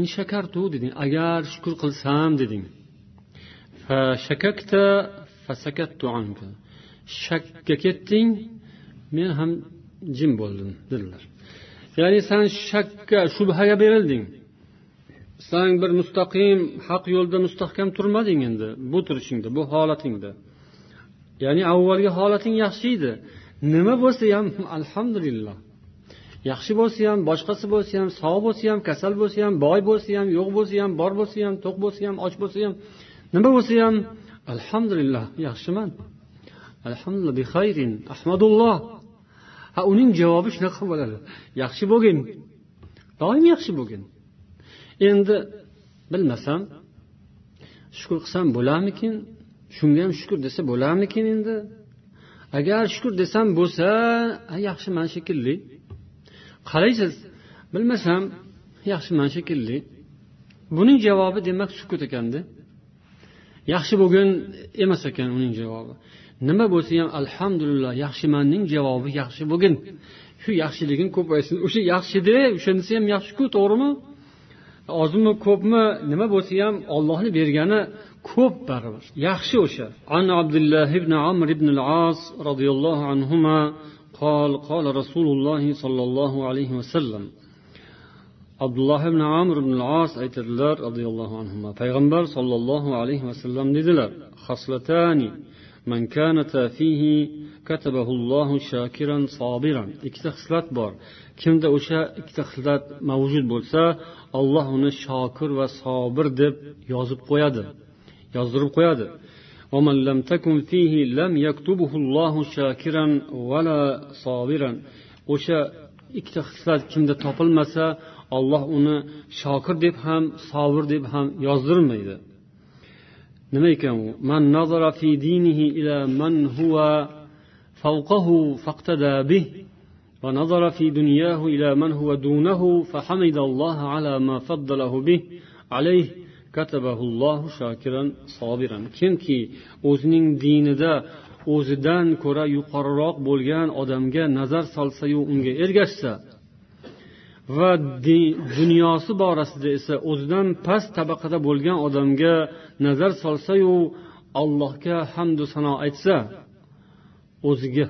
inshakartu deding. Agar shukur qilsam deding. Shakka ketding men ham jim bo'ldim dedilar. Ya'ni san shakka shubhaga berilding. San bir mustaqim haq yo'lda mustahkam turmading endi bu turishingda bu holatingda. Ya'ni avvalgi holating yaxshi edi. Nima bo'lsa ham alhamdulillah. Yaxshi bo'lsa ham boshqasi bo'lsa ham sog' bo'lsa ham kasal bo'lsa ham boy bo'lsa ham yo'q bo'lsa ham bor bo'lsa ham to'q bo'lsa ham och bo'lsa ham nima bo'lsa ham alhamdulillah yaxshiman. Alhamdulillah bixayrin ahmadulloh. Ha uning javobi shunaqa bo'ladi. Yaxshi bo'lgin. Doim yaxshi bo'lgin. Endi bilmasam shukur qilsam bo'larmikin? Shunga ham shukur desa bo'larmikin endi? Agar shukur desam bo'lsa yaxshiman shekilli. Qaraysiz? Bilmasam yaxshiman shekilli buning javobi demak sukut ekanda yaxshi bo'lgin emas ekan uning javobi. Nima bo'lsa ham alhamdulillah yaxshimanning javobi yaxshi bo'lgin. Shu yaxshiliging ko'paysin. O'sha yaxshida o'shanisi ham yaxshiku to'g'rimi? Ozmi ko'pmi? Nima bo'lsa ham ollohni bergani ko'p baribir yaxshi o'sha. An abdulloh ibn amr ibn al as roziyallohu anhuma قال قال رسول الله صلى الله عليه وسلم abdulloh ibn amr ibn as aytadilar roziyallohu anhu payg'ambar sollallohu alayhi vasallam dedilar haslatani man kanata fihi katabahullohu shakiran sobiran ikkita xislat bor kimda o'sha ikkita xislat mavjud bo'lsa alloh uni shokir va sobir deb yozib qo'yadi yozdirib qo'yadi ومن لم تكن فيه لم يكتبه الله شاكرا ولا صابرا. وشا اكتخصات كمدة تقل مسا الله أنا شاكر ديب هم صابر ديب هم يزر ميدا من نظر في دينه إلى من هو فوقه فاقتدى به ونظر في دنياه إلى من هو دونه فحمد الله على ما فضله به عليه kimki o'zining dinida o'zidan ko'ra yuqoriroq bo'lgan odamga nazar solsayu unga ergashsa va dunyosi borasida esa o'zidan past tabaqada bo'lgan odamga nazar solsayu allohga hamdu sano aytsa o'ziga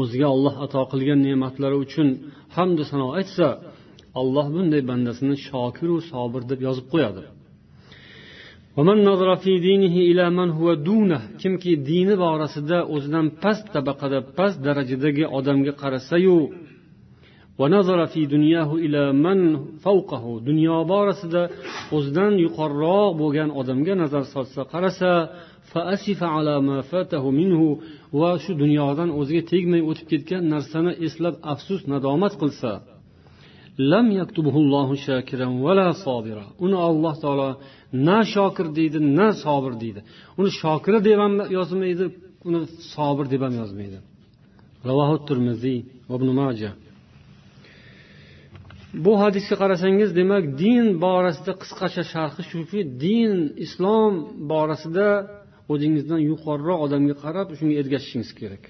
o'ziga olloh ato qilgan ne'matlari uchun hamdu sano aytsa alloh bunday bandasini shokiru sobir deb yozib qo'yadi. Kimki dini borasida o'zidan past tabaqada past darajadagi odamga qarasayu. Dunyo borasida o'zidan yuqoriroq bo'lgan odamga nazar solsa qarasa va shu dunyodan o'ziga tegmay o'tib ketgan narsani eslab afsus nadomat qilsa. Uni alloh taolo na shokir deydi na sobir deydi. Uni shokiri deb ham yozmaydi uni sobir deb ham yozmaydi. Ravohi termiziy ibn maja bu hadisga qarasangiz demak din borasida qisqacha sharhi shuki din islom borasida o'zingizdan yuqoriroq odamga qarab shunga ergashishingiz kerak.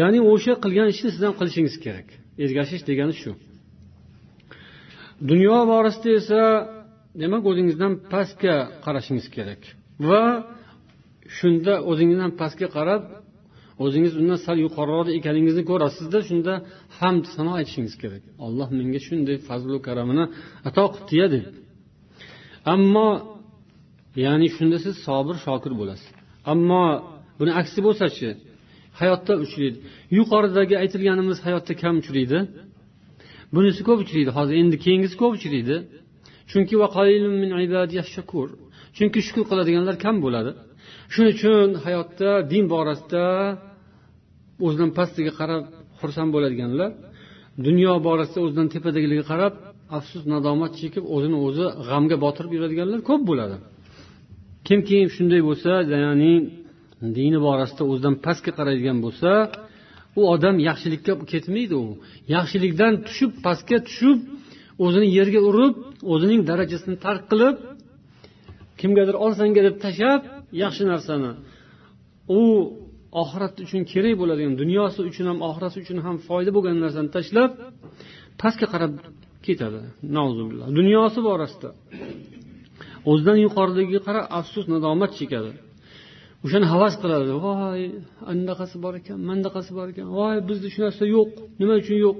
Ya'ni o'sha qilgan ishni siz ham qilishingiz kerak. Ergashish degani shu. Dunyo borasida esa demak o'zingizdan pastga qarashingiz kerak? Va shunda o'zingizdan pastga qarab o'zingiz undan sal yuqoriroqda ekaningizni ko'rasizda shunda hamd sano aytishingiz kerak. Alloh menga shunday fazlu karamini ato qilibdiya deb. Ammo ya'ni shunda siz sobir shokir bo'lasiz. Ammo buni aksi bo'lsachi hayotda uchraydi. Yuqoridagi aytilganimiz hayotda kam uchraydi. Bunisi ko'p uchraydi. Hozir endi keyingisi ko'p uchraydi. Chunki chunki shukur qiladiganlar kam bo'ladi. Shuning uchun hayotda din borasida o'zidan pastiga qarab xursand bo'ladiganlar dunyo borasida o'zidan tepadagilarga qarab afsus nadomat chekib o'zini o'zi g'amga botirib yuradiganlar ko'p bo'ladi. Kimki shunday bo'lsa ya'ni dini borasida o'zidan pastga qaraydigan bo'lsa u odam yaxshilikka ketmaydi u yaxshilikdan tushib pastga tushib o'zini yerga urib o'zining darajasini tark qilib kimgadir olsanga deb tashlab yaxshi narsani. U oxirat uchun kerak bo'ladigan dunyosi uchun ham oxirati uchun ham foyda bo'lgan narsani tashlab pastga qarab ketadi. Dunyosi borasida. O'zidan yuqoridagiga qarab afsus nadomat chekadi. o'shani havas qiladi voy anaqasi bor ekan mandaqasi bor ekan voy bizda shu narsa yo'q nima uchun yo'q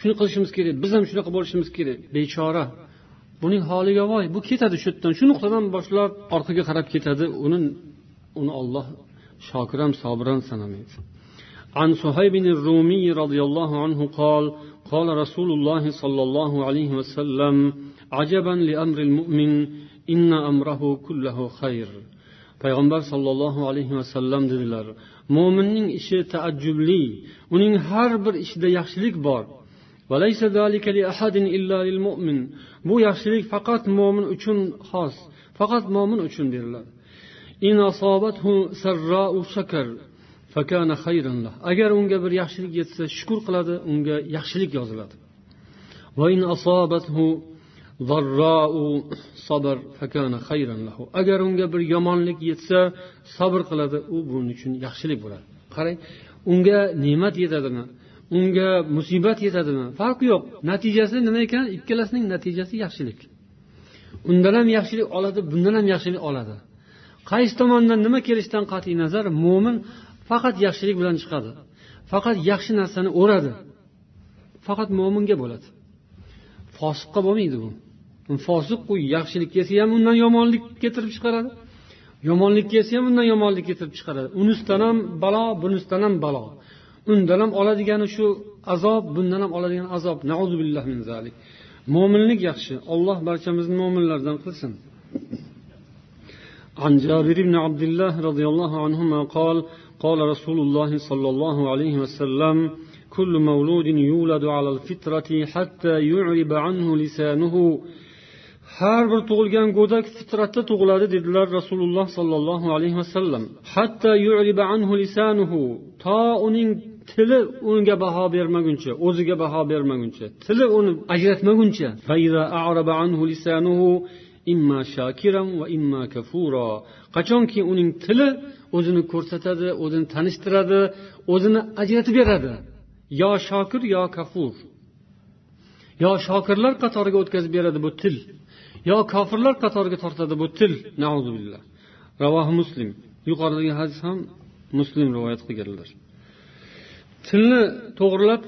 shuni qilishimiz kerak biz ham shunaqa bo'lishimiz kerak bechora buning holiga voy bu ketadi shu yerdan shu nuqtadan boshlab orqaga qarab ketadi uni uni olloh shokiram sobiram sanamaydi عن صهيب الرومي رضي الله عنه قال قال رسول الله صلى الله عليه وسلم عجبا لأمر المؤمن إن أمره كله خير payg'ambar sollallohu alayhi vasallam dedilar mo'minning ishi taajjubli uning har bir ishida yaxshilik bor. Bu yaxshilik faqat mo'min uchun xos faqat mo'min uchun beriladi agar unga bir yaxshilik yetsa shukur qiladi unga yaxshilik yoziladi. Agar unga bir yomonlik yetsa sabr qiladi u buning uchun yaxshilik bo'ladi. Qarang unga ne'mat yetadimi? Unga musibat yetadimi? Farqi yo'q. Natijasi nima ekan? Ikkalasining natijasi yaxshilik. Undan ham yaxshilik oladi bundan ham yaxshilik oladi. Qaysi tomondan nima kelishidan qat'iy nazar mo'min faqat yaxshilik bilan chiqadi. Faqat yaxshi narsani o'radi. Faqat mo'minga bo'ladi. Fosiqqa bo'lmaydi bu. fosiq u yaxshilik kelsa ham undan yomonlik keltirib chiqaradi yomonlik kelsa ham undan yomonlik keltirib chiqaradi unisidan ham balo bunisidan ham balo undan ham oladigani shu azob bundan ham oladigan azob min zalik mo'minlik yaxshi olloh barchamizni mo'minlardan qilsin عن جابر بن عبد الله رضي الله عنهما قال قال رسول الله صلى الله عليه وسلم كل مولود يولد على الفطرة حتى يعرب عنه لسانه har bir tug'ilgan go'dak fitratda tug'iladi dedilar rasululloh sollallohu alayhi vasallam. Hatto to uning tili unga baho bermaguncha o'ziga baho bermaguncha. Tili uni ajratmaguncha. Qachonki uning tili o'zini ko'rsatadi o'zini tanishtiradi o'zini ajratib beradi yo shokir yo kafur. Yo shokirlar qatoriga o'tkazib beradi bu til. Yo kofirlar qatoriga tortadi bu til. Ravohi muslim. Yuqoridagi hadis ham muslim rivoyat qilganlar. Tilni to'g'irlab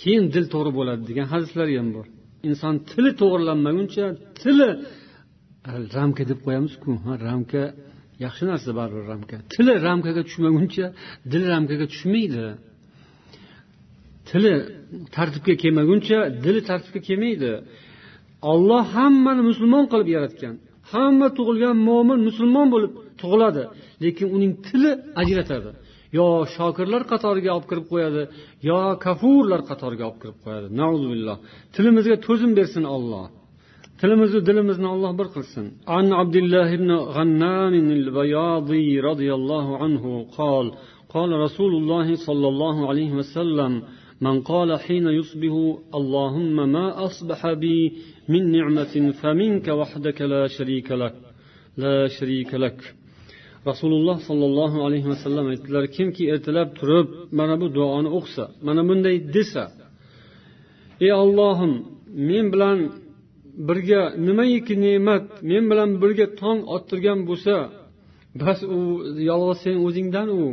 keyin dil to'g'ri bo'ladi degan hadislar ham bor. Inson tili to'g'irlanmaguncha tili ramka deb qo'yamizku ha ramka yaxshi narsa baribir ramka. Tili ramkaga tushmaguncha dil ramkaga tushmaydi. Tili tartibga kelmaguncha dili tartibga kelmaydi. olloh hammani musulmon qilib yaratgan hamma tug'ilgan mo'min musulmon bo'lib tug'iladi lekin uning tili ajratadi yo shokirlar qatoriga olib kirib qo'yadi yo kafurlar qatoriga olib kirib qo'yadi nauzubillah tilimizga to'zim bersin olloh tilimizni dilimizni olloh bir qilsin an abdulloh ibn g'annam البياضي رضي الله عنه قال قال رسول الله صلى الله عليه وسلم من قال حين يصبح اللهم ما أصبح بي من نعمة فمنك وحدك لا شريك لك لا شريك لك rasululloh sollallohu alayhi vasallam aytdilar kimki ertalab turib mana bu duoni o'qisa mana bunday desa ey ollohim men bilan birga nimaiki ne'mat men bilan birga tong ottirgan bo'lsa bas u yolg'iz sen o'zingdan u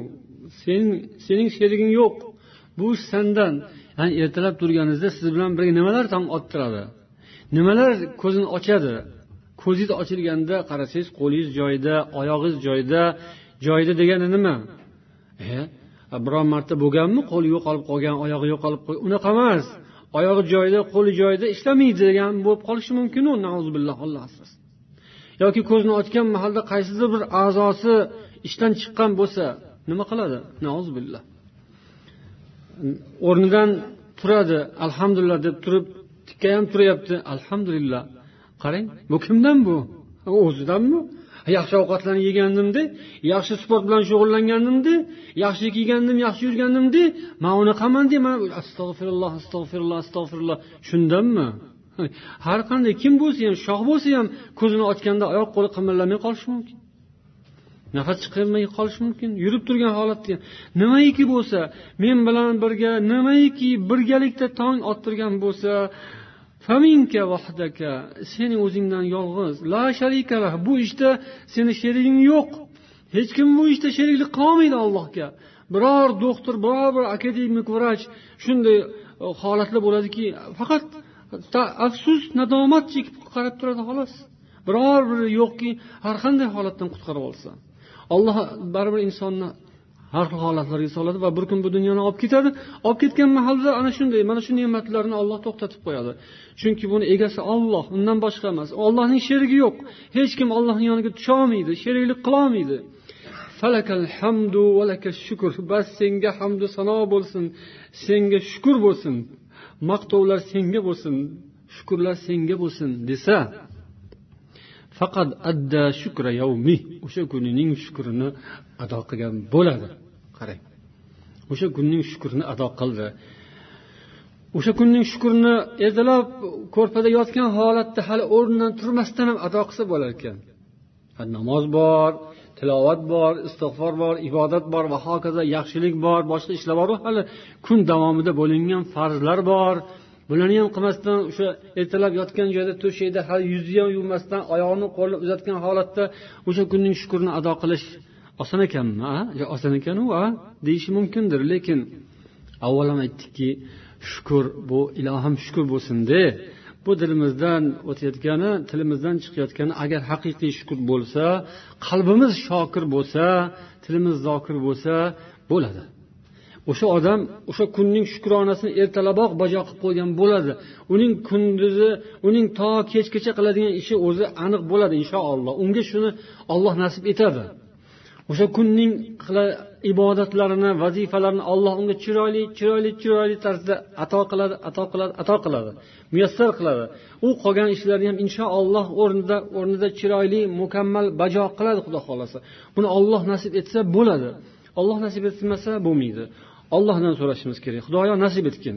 sen sening sheriging yo'q bu sandan ya'ni ertalab turganingizda siz bilan birga nimalar tong ottiradi Nimalar ko'zini ochadi? Ko'zingiz ochilganda qarasangiz qo'lingiz joyida oyog'ingiz joyida joyida degani nima? E biron marta bo'lganmi? Qo'li yo'qolib qolgan oyog'i yo'qolib qolgan unaqa emas. Oyog'i joyida qo'li joyida ishlamaydi degan bo'lib qolishi mumkinu. Alloh asrasin. Yoki ko'zini ochgan mahalda qaysidir bir a'zosi ishdan chiqqan bo'lsa nima qiladi? Billah. O'rnidan turadi alhamdulillah deb turib tikkayam turyapti alhamdulillah. Qarang bu kimdan bu? O'zidanmi? Yaxshi ovqatlarni yegandimda yaxshi sport bilan shug'ullangandimda yaxshi kiygandim yaxshi yurgandimda man unaqaman deyman astag'firulloh astag'firulloh astag'firulloh. Shundanmi? Har qanday kim bo'lsa ham shoh bo'lsa ham ko'zini ochganda oyoq qo'li qimirlamay qolishi mumkin. Nafas chiqarmay qolishi mumkin. Yurib turgan holatda nimaiki bo'lsa men bilan birga nimaiki birgalikda tong ottirgan bo'lsa faminka vahdaka seni o'zingdan yolg'iz. La sharikalah bu ishda seni sheriging yo'q. Hech kim bu ishda sheriklik qilolmaydi allohga. Biror doktor biror bir akademik vrach shunday e, holatlar bo'ladiki faqat afsus nadomat chekib qarab turadi xolos. Biror biri yo'qki har qanday holatdan qutqarib olsa. Olloh baribir insonni har xil holatlarga soladi va bir kun bu dunyoni olib ketadi. Olib ketgan mahalda ana shunday mana shu ne'matlarni olloh to'xtatib qo'yadi. Chunki buni egasi olloh undan boshqa emas. Ollohning sherigi yo'q. Hech kim ollohni yoniga tusholmaydi sheriklik qilolmaydi. Falakal hamdu shukr. Bas senga hamdu sano bo'lsin. Senga shukur bo'lsin. Maqtovlar senga bo'lsin. Shukurlar senga bo'lsin desa faqat adda shukra yavmi o'sha kunining shukrini ado qilgan bo'ladi. Qarang. O'sha kunning shukrini ado qildi. O'sha kunning shukrini ertalab ko'rpada yotgan holatda hali o'rnidan turmasdan ham ado qilsa bo'lar ekan. Namoz bor tilovat bor istig'for bor ibodat bor va hokazo yaxshilik bor boshqa ishlar boru hali kun davomida bo'lingan farzlar bor bularni ham qilmasdan o'sha ertalab yotgan joyda to'shakda hali yuzni ham yuvmasdan oyog'ini qo'lini uzatgan holatda o'sha kunning shukurini ado qilish oson ekanmi a? Oson ekanu a? Deyishi mumkindir lekin avval ham aytdikki shukur bu ilohim shukur bo'lsinde bu dilimizdan o'tayotgani tilimizdan chiqayotgani agar haqiqiy shukur bo'lsa qalbimiz shokir bo'lsa tilimiz zokir bo'lsa bo'ladi. O'sha odam o'sha kunning shukronasini ertalaboq bajo qilib qo'ygan bo'ladi. Uning kunduzi uning to kechgacha qiladigan ishi o'zi aniq bo'ladi inshaalloh. Unga shuni olloh nasib etadi. O'sha kunning ibodatlarini vazifalarini alloh unga chiroyli chiroyli chiroyli tarzda ato qiladi ato qiladi ato qiladi muyassar qiladi. U qolgan ishlarni ham inshaalloh o'rnida o'rnida chiroyli mukammal bajo qiladi xudo xohlasa. Buni olloh nasib etsa bo'ladi. Olloh nasib etmasa bo'lmaydi. ollohdan so'rashimiz kerak xudoyo nasib etgin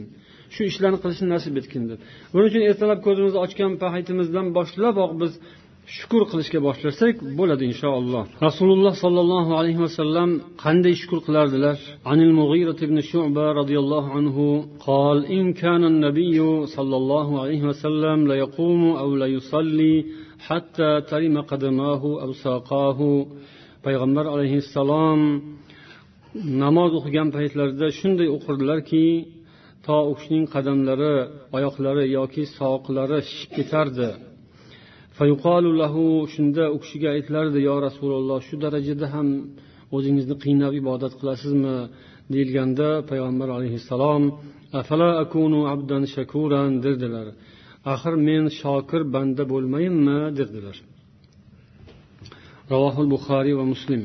shu ishlarni qilishni nasib etgin deb buning uchun ertalab ko'zimizni ochgan paytimizdan boshlaboq biz shukur qilishga boshlasak bo'ladi inshaalloh rasululloh sollallohu alayhi vasallam qanday shukur qilardilar anil mug'irat ibn shuba roziyallohu anhu قال إن كان النبي صلى الله عليه وسلم ليقوم أو ليصلي حتى ترم قدماه أو ساقاه payg'ambar alayhissalom namoz o'qigan paytlarida shunday o'qirdilarki to u kishining qadamlari oyoqlari yoki soqlari shishib ketardi. Shunda u kishiga aytilardi yo rasululloh shu darajada ham o'zingizni qiynab ibodat qilasizmi? deyilganda payg'ambar alayhissalom afala akunu abdan shakuran? derdilar. Axir men shokir banda bo'lmayinmi? derdilar. Ravohul buxoriy va muslim.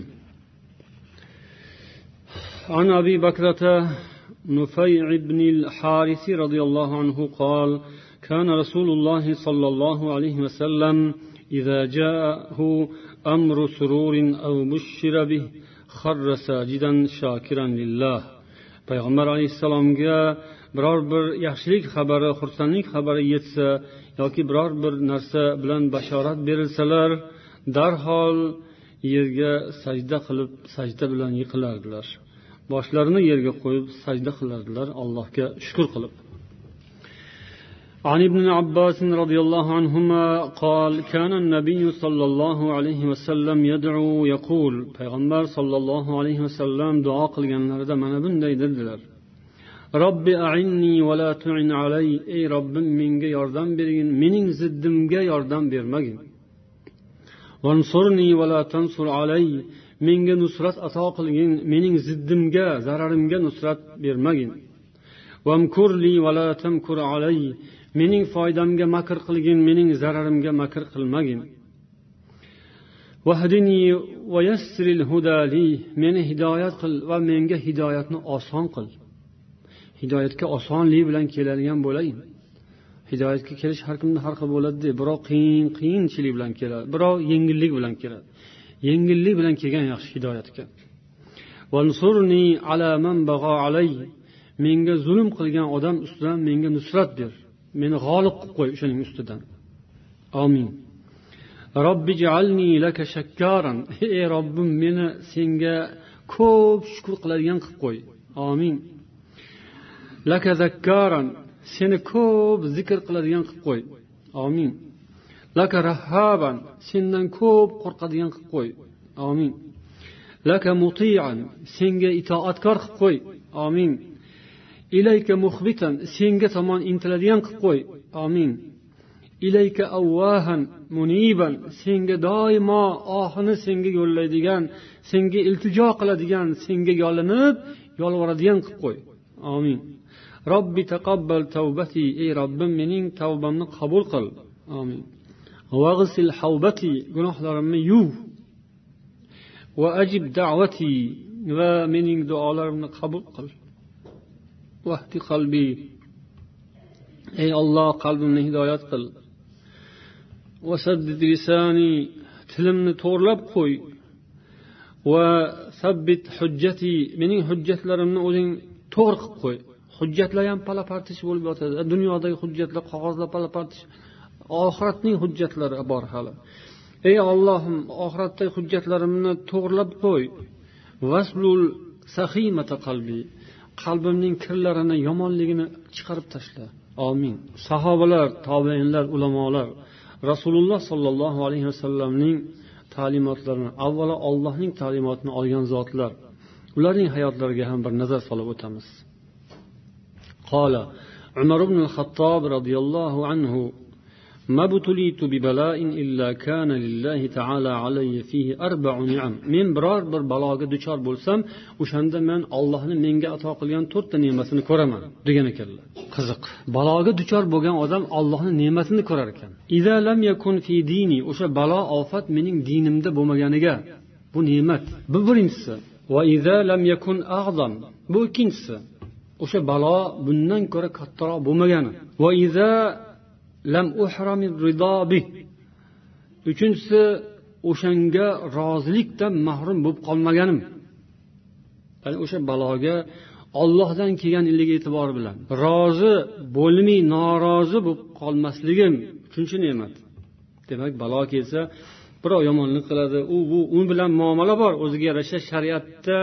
عن أبي بكرة نفيع بن الحارث رضي الله عنه قال كان رسول الله صلى الله عليه وسلم إذا جاءه أمر سرور أو بشر به خر ساجدا شاكرا لله payg'ambar alayhissalomga biror bir yaxshilik xabari xursandlik xabari yetsa yoki biror bir narsa bilan bashorat berilsalar darhol yerga sajda qilib sajda bilan yiqilardilar boshlarini yerga qo'yib sajda qilardilar allohga shukur qilib عن ابن عباس رضي الله عنهما قال كان النبي صلى الله عليه وسلم يدعو يقول پیغمبر صلى الله عليه وسلم دعا qilganlarida mana bunday dedilar robbi ainni va la tu'in alay ey robbim menga yordam bergin mening ziddimga yordam bermagin vansurni va la tansur alay menga nusrat ato qilgin mening ziddimga zararimga nusrat bermagin. Vamkurli alay mening foydamga makr qilgin mening zararimga makr qilmagin. Meni hidoyat qil va menga hidoyatni oson qil. Hidoyatga osonlik bilan keladigan bo'layin. Hidoyatga kelish har kimda har xil bo'ladida birov qiyin qiyinchilik bilan keladi birov yengillik bilan keladi. Yengillik bilan kelgan yaxshi hidoyatga menga zulm qilgan odam ustidan menga nusrat ber. Meni g'olib qilib qo'y o'shaning ustidan. Omin laka shakkaran. Ey robbim meni senga ko'p shukur qiladigan qilib qo'y. Omin laka zakkaran. Seni ko'p zikr qiladigan qilib qo'y. Omin laka rahhaban sendan ko'p qo'rqadigan qilib qo'y. Omin laka mutian senga itoatkor qilib qo'y. Omin ilayka muhbitan senga tomon intiladigan qilib qo'y. Omin ilayka avvahan muniban senga doimo ohini senga yo'llaydigan senga iltijo qiladigan senga yolinib yolvoradigan qilib qo'y. Omin robbi taqabbal tavbati ey robbim mening tavbamni qabul qil. Omin gunohlarimni yuv. Va ajib da'vati va mening duolarimni qabul qil. Vahdi qalbi. Ey olloh qalbimni hidoyat qil. Vasaddid lisani tilimni to'g'irlab qo'y. Va sabbit hujjati mening hujjatlarimni o'zing to'g'ri qilib qo'y. Hujjatlar ham pala partish bo'lib yotadi. Dunyodagi hujjatlar qog'ozlar pala partish oxiratning hujjatlari bor hali. Ey ollohim oxiratdagi hujjatlarimni to'g'irlab qo'y. Vaslul sahimata qalbi. Qalbimning kirlarini yomonligini chiqarib tashla. Omin sahobalar tobeinlar ulamolar rasululloh sollallohu alayhi vasallamning ta'limotlarini avvalo allohning ta'limotini olgan zotlar. Ularning hayotlariga ham bir nazar solib o'tamiz. Qola umar ibn xattob roziyallohu anhu ما ابتليت ببلاء إلا كان لله تعالى علي فيه أربع نعم من برار bir baloga duchor bo'lsam o'shanda man ollohni menga ato qilgan to'rtta ne'matini ko'raman degan ekanlar qiziq baloga duchor bo'lgan odam ollohni ne'matini ko'rar ekan lam yakun fi dini o'sha balo ofat mening dinimda bo'lmaganiga bu ne'mat bu birinchisi va lam yakun a'zam bu ikkinchisi o'sha balo bundan ko'ra kattaroq bo'lmagani Va lam uchinchisi o'shanga rozilikdan mahrum bo'lib qolmaganim. Ya'ni o'sha baloga ollohdan kelganligi e'tibori bilan. Rozi bo'lmay norozi bo'lib qolmasligim uchinchi ne'mat. Demak balo kelsa birov yomonlik qiladi. U bu u bilan muomala bor. O'ziga yarasha shariatda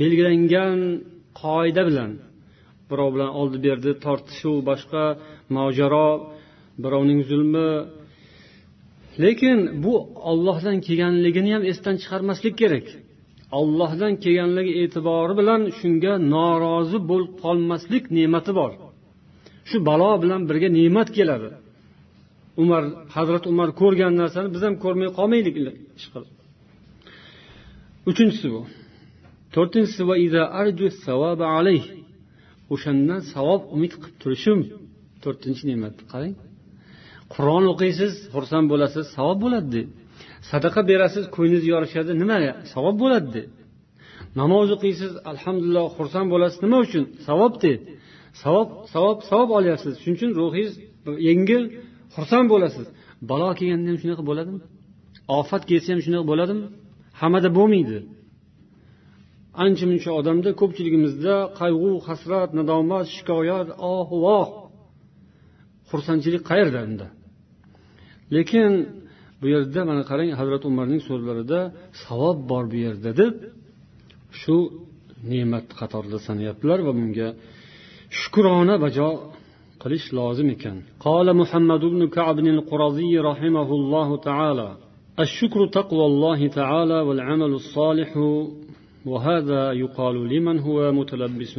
belgilangan qoida bilan. Birov bilan oldi berdi tortishuv boshqa mojaro birovning zulmi. Lekin bu ollohdan kelganligini ham esdan chiqarmaslik kerak. Ollohdan kelganligi e'tibori bilan shunga norozi bo'lib qolmaslik ne'mati bor. Shu balo bilan birga ne'mat keladi. Umar hazrat umar ko'rgan narsani biz ham ko'rmay qolmaylik ishqilib uchinchisi bu. To'rtinchisi o'shandan savob umid qilib turishim to'rtinchi ne'mat qarang. Qur'on o'qiysiz xursand bo'lasiz savob bo'ladi sadaqa berasiz ko'nglingiz yorishadi nima savob bo'ladi namoz o'qiysiz alhamdulillah xursand bo'lasiz nima uchun? Savobde savob savob savob olyapsiz. Shuning uchun ruhingiz yengil xursand bo'lasiz. Balo kelganda ham shunaqa bo'ladimi? Ofat kelsa ham shunaqa bo'ladimi? Hammada bo'lmaydi. Ancha muncha odamda ko'pchiligimizda qayg'u hasrat nadomat shikoyat oh voh! Xursandchilik qayerda unda? lekin bu yerda mana qarang hazrati umarning so'zlarida savob bor bu yerda deb shu ne'mat qatorida sanayaptilar va bunga shukrona bajo qilish lozim ekan قال محمد بن كعب القرظي رحمه الله تعالى الشكر تقوى الله تعالى والعمل الصالح وهذا يقال لمن هو متلبس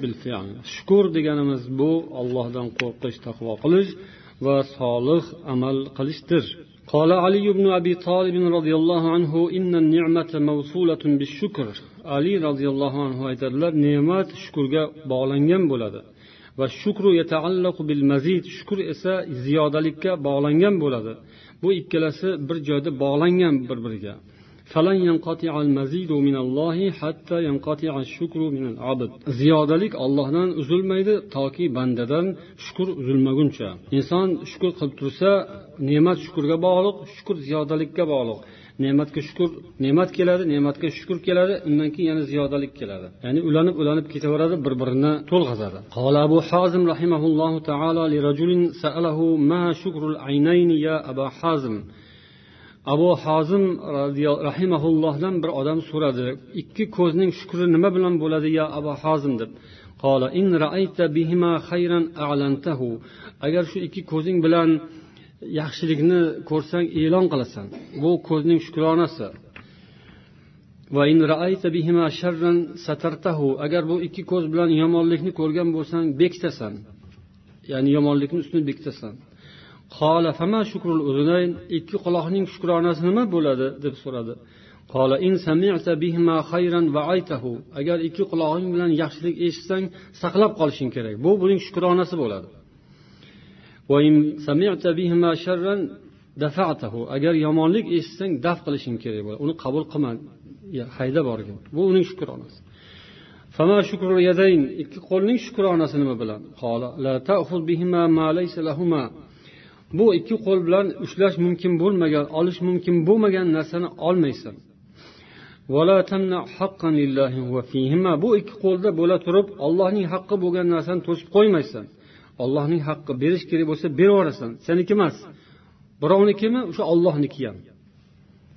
بالفعل shukur deganimiz bu ollohdan qo'rqish taqvo qilish va solih amal qilishdir قال علي بن أبي طالب رضي الله عنه إن النعمة موصولة بالشكر علي رضي الله عنه aytadilar ne'mat shukurga bog'langan bo'ladi va shukru yataallaqu bil mazid shukur esa ziyodalikka bog'langan bo'ladi bu ikkalasi bir joyda bog'langan bir biriga ziyodalik ollohdan uzilmaydi toki bandadan shukur uzilmaguncha inson shukur qilib tursa ne'mat shukurga bog'liq shukur ziyodalikka bog'liq ne'matga shukur ne'mat keladi ne'matga shukur keladi undan keyin yana ziyodalik keladi ya'ni ulanib ulanib ketaveradi bir birini to'lg'azadi قال أبو حازم رحمه الله تعالى لرجل سأله ما شكر العينين يا أبا حازم abu hozim rahimaullohdan bir odam so'radi ikki ko'zning shukri nima bilan bo'ladi ya abu hozim deb. Agar shu ikki ko'zing bilan yaxshilikni ko'rsang e'lon qilasan. Bu ko'zning shukronasi agar bu ikki ko'z bilan yomonlikni ko'rgan bo'lsang bekitasan ya'ni yomonlikni ustini bekitasan ikki quloqning shukronasi nima bo'ladi? deb so'radi. Agar ikki qulog'ing bilan yaxshilik eshitsang saqlab qolishing kerak. Bu buning shukronasi bo'ladi. Agar yomonlik eshitsang daf qilishing kerak bo'ladi. Uni qabul qilma haydab borgin bu uning shukronasi. Ikki qo'lning shukronasi nima bilan bu ikki qo'l bilan ushlash mumkin bo'lmagan olish mumkin bo'lmagan narsani olmaysan. Bu ikki qo'lda bo'la turib ollohning haqqi bo'lgan narsani to'sib qo'ymaysan. Ollohning haqqi berish kerak bo'lsa beraveраsan seniki emas. Birovnikimi? O'sha ollohniki ham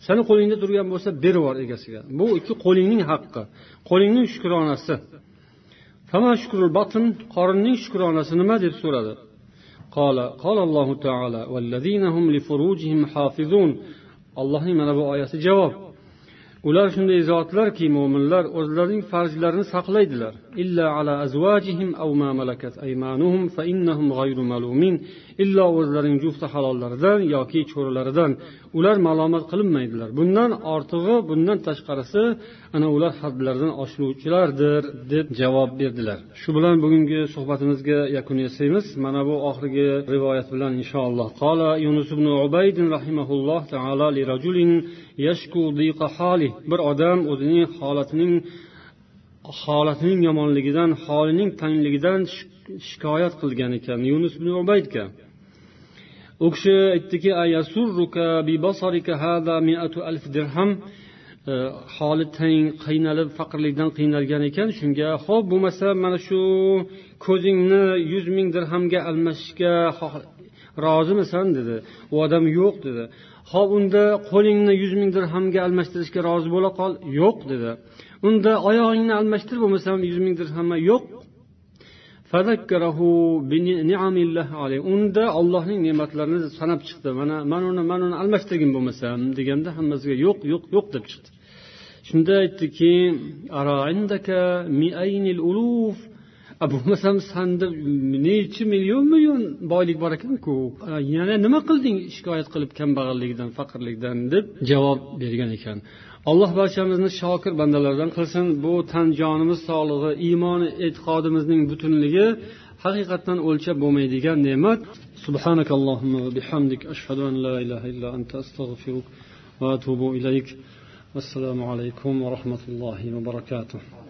sani qo'lingda turgan bo'lsa berib yubor egasiga. Bu ikki qo'lingning haqqi. Qo'lingning shukronasi. Qorinning shukronasi nima deb so'radi? قال قال الله تعالى والذين هم لفروجهم حافظون. mana bu oyati javob ular shunday zotlarki mo'minlar o'zlarining farzlarini saqlaydilar. Illa ala azvajihim aw ma malakat aymanuhum fa innahum ghayru malumin. Illo o'zlarining jufti halollaridan yoki cho'rilaridan. Ular malomat qilinmaydilar. Bundan ortig'i bundan tashqarisi ana ular hadlaridan oshiruvchilardir deb javob berdilar. Shu bilan bugungi suhbatimizga yakun yasaymiz. Mana bu oxirgi rivoyat bilan inshaalloh qola yunus ibn ubayd rahimahulloh taala li rajulin bir odam o'zining holatining holatining yomonligidan holining tangligidan shikoyat qilgan ekan. Yunus ibn ubaydga. U kishi aytdiki e, holi tang qiynalib faqirlikdan qiynalgan ekan. Shunga ho'p bo'lmasa mana shu ko'zingni yuz ming dirhamga almashishga rozimisan? dedi. U odam yo'q dedi. Ho'p unda qo'lingni yuz ming dirhamga almashtirishga rozi bo'la qol. Yo'q dedi. Unda oyog'ingni almashtir bo'lmasam yuz ming dirhamma yo'q. Unda ollohning ne'matlarini sanab chiqdi. Mana mana uni mana uni almashtirgin bo'lmasam deganda hammasiga yo'q yo'q yo'q deb chiqdi. Shunda aytdiki bo'lmasam sanda nechi million million boylik bor ekanku yana nima qilding shikoyat qilib kambag'allikdan faqirlikdan deb javob bergan ekan. Alloh barchamizni shokir bandalardan qilsin. Bu tan jonimiz sog'lig'i iymoni e'tiqodimizning butunligi haqiqatdan o'lchab bo'lmaydigan ne'mat. Subhanakallohumma va ashhadu an la ilaha illa anta astag'firuk va atubu ilayk. Assalomu alaykum va rahmatullohi va barakatuh.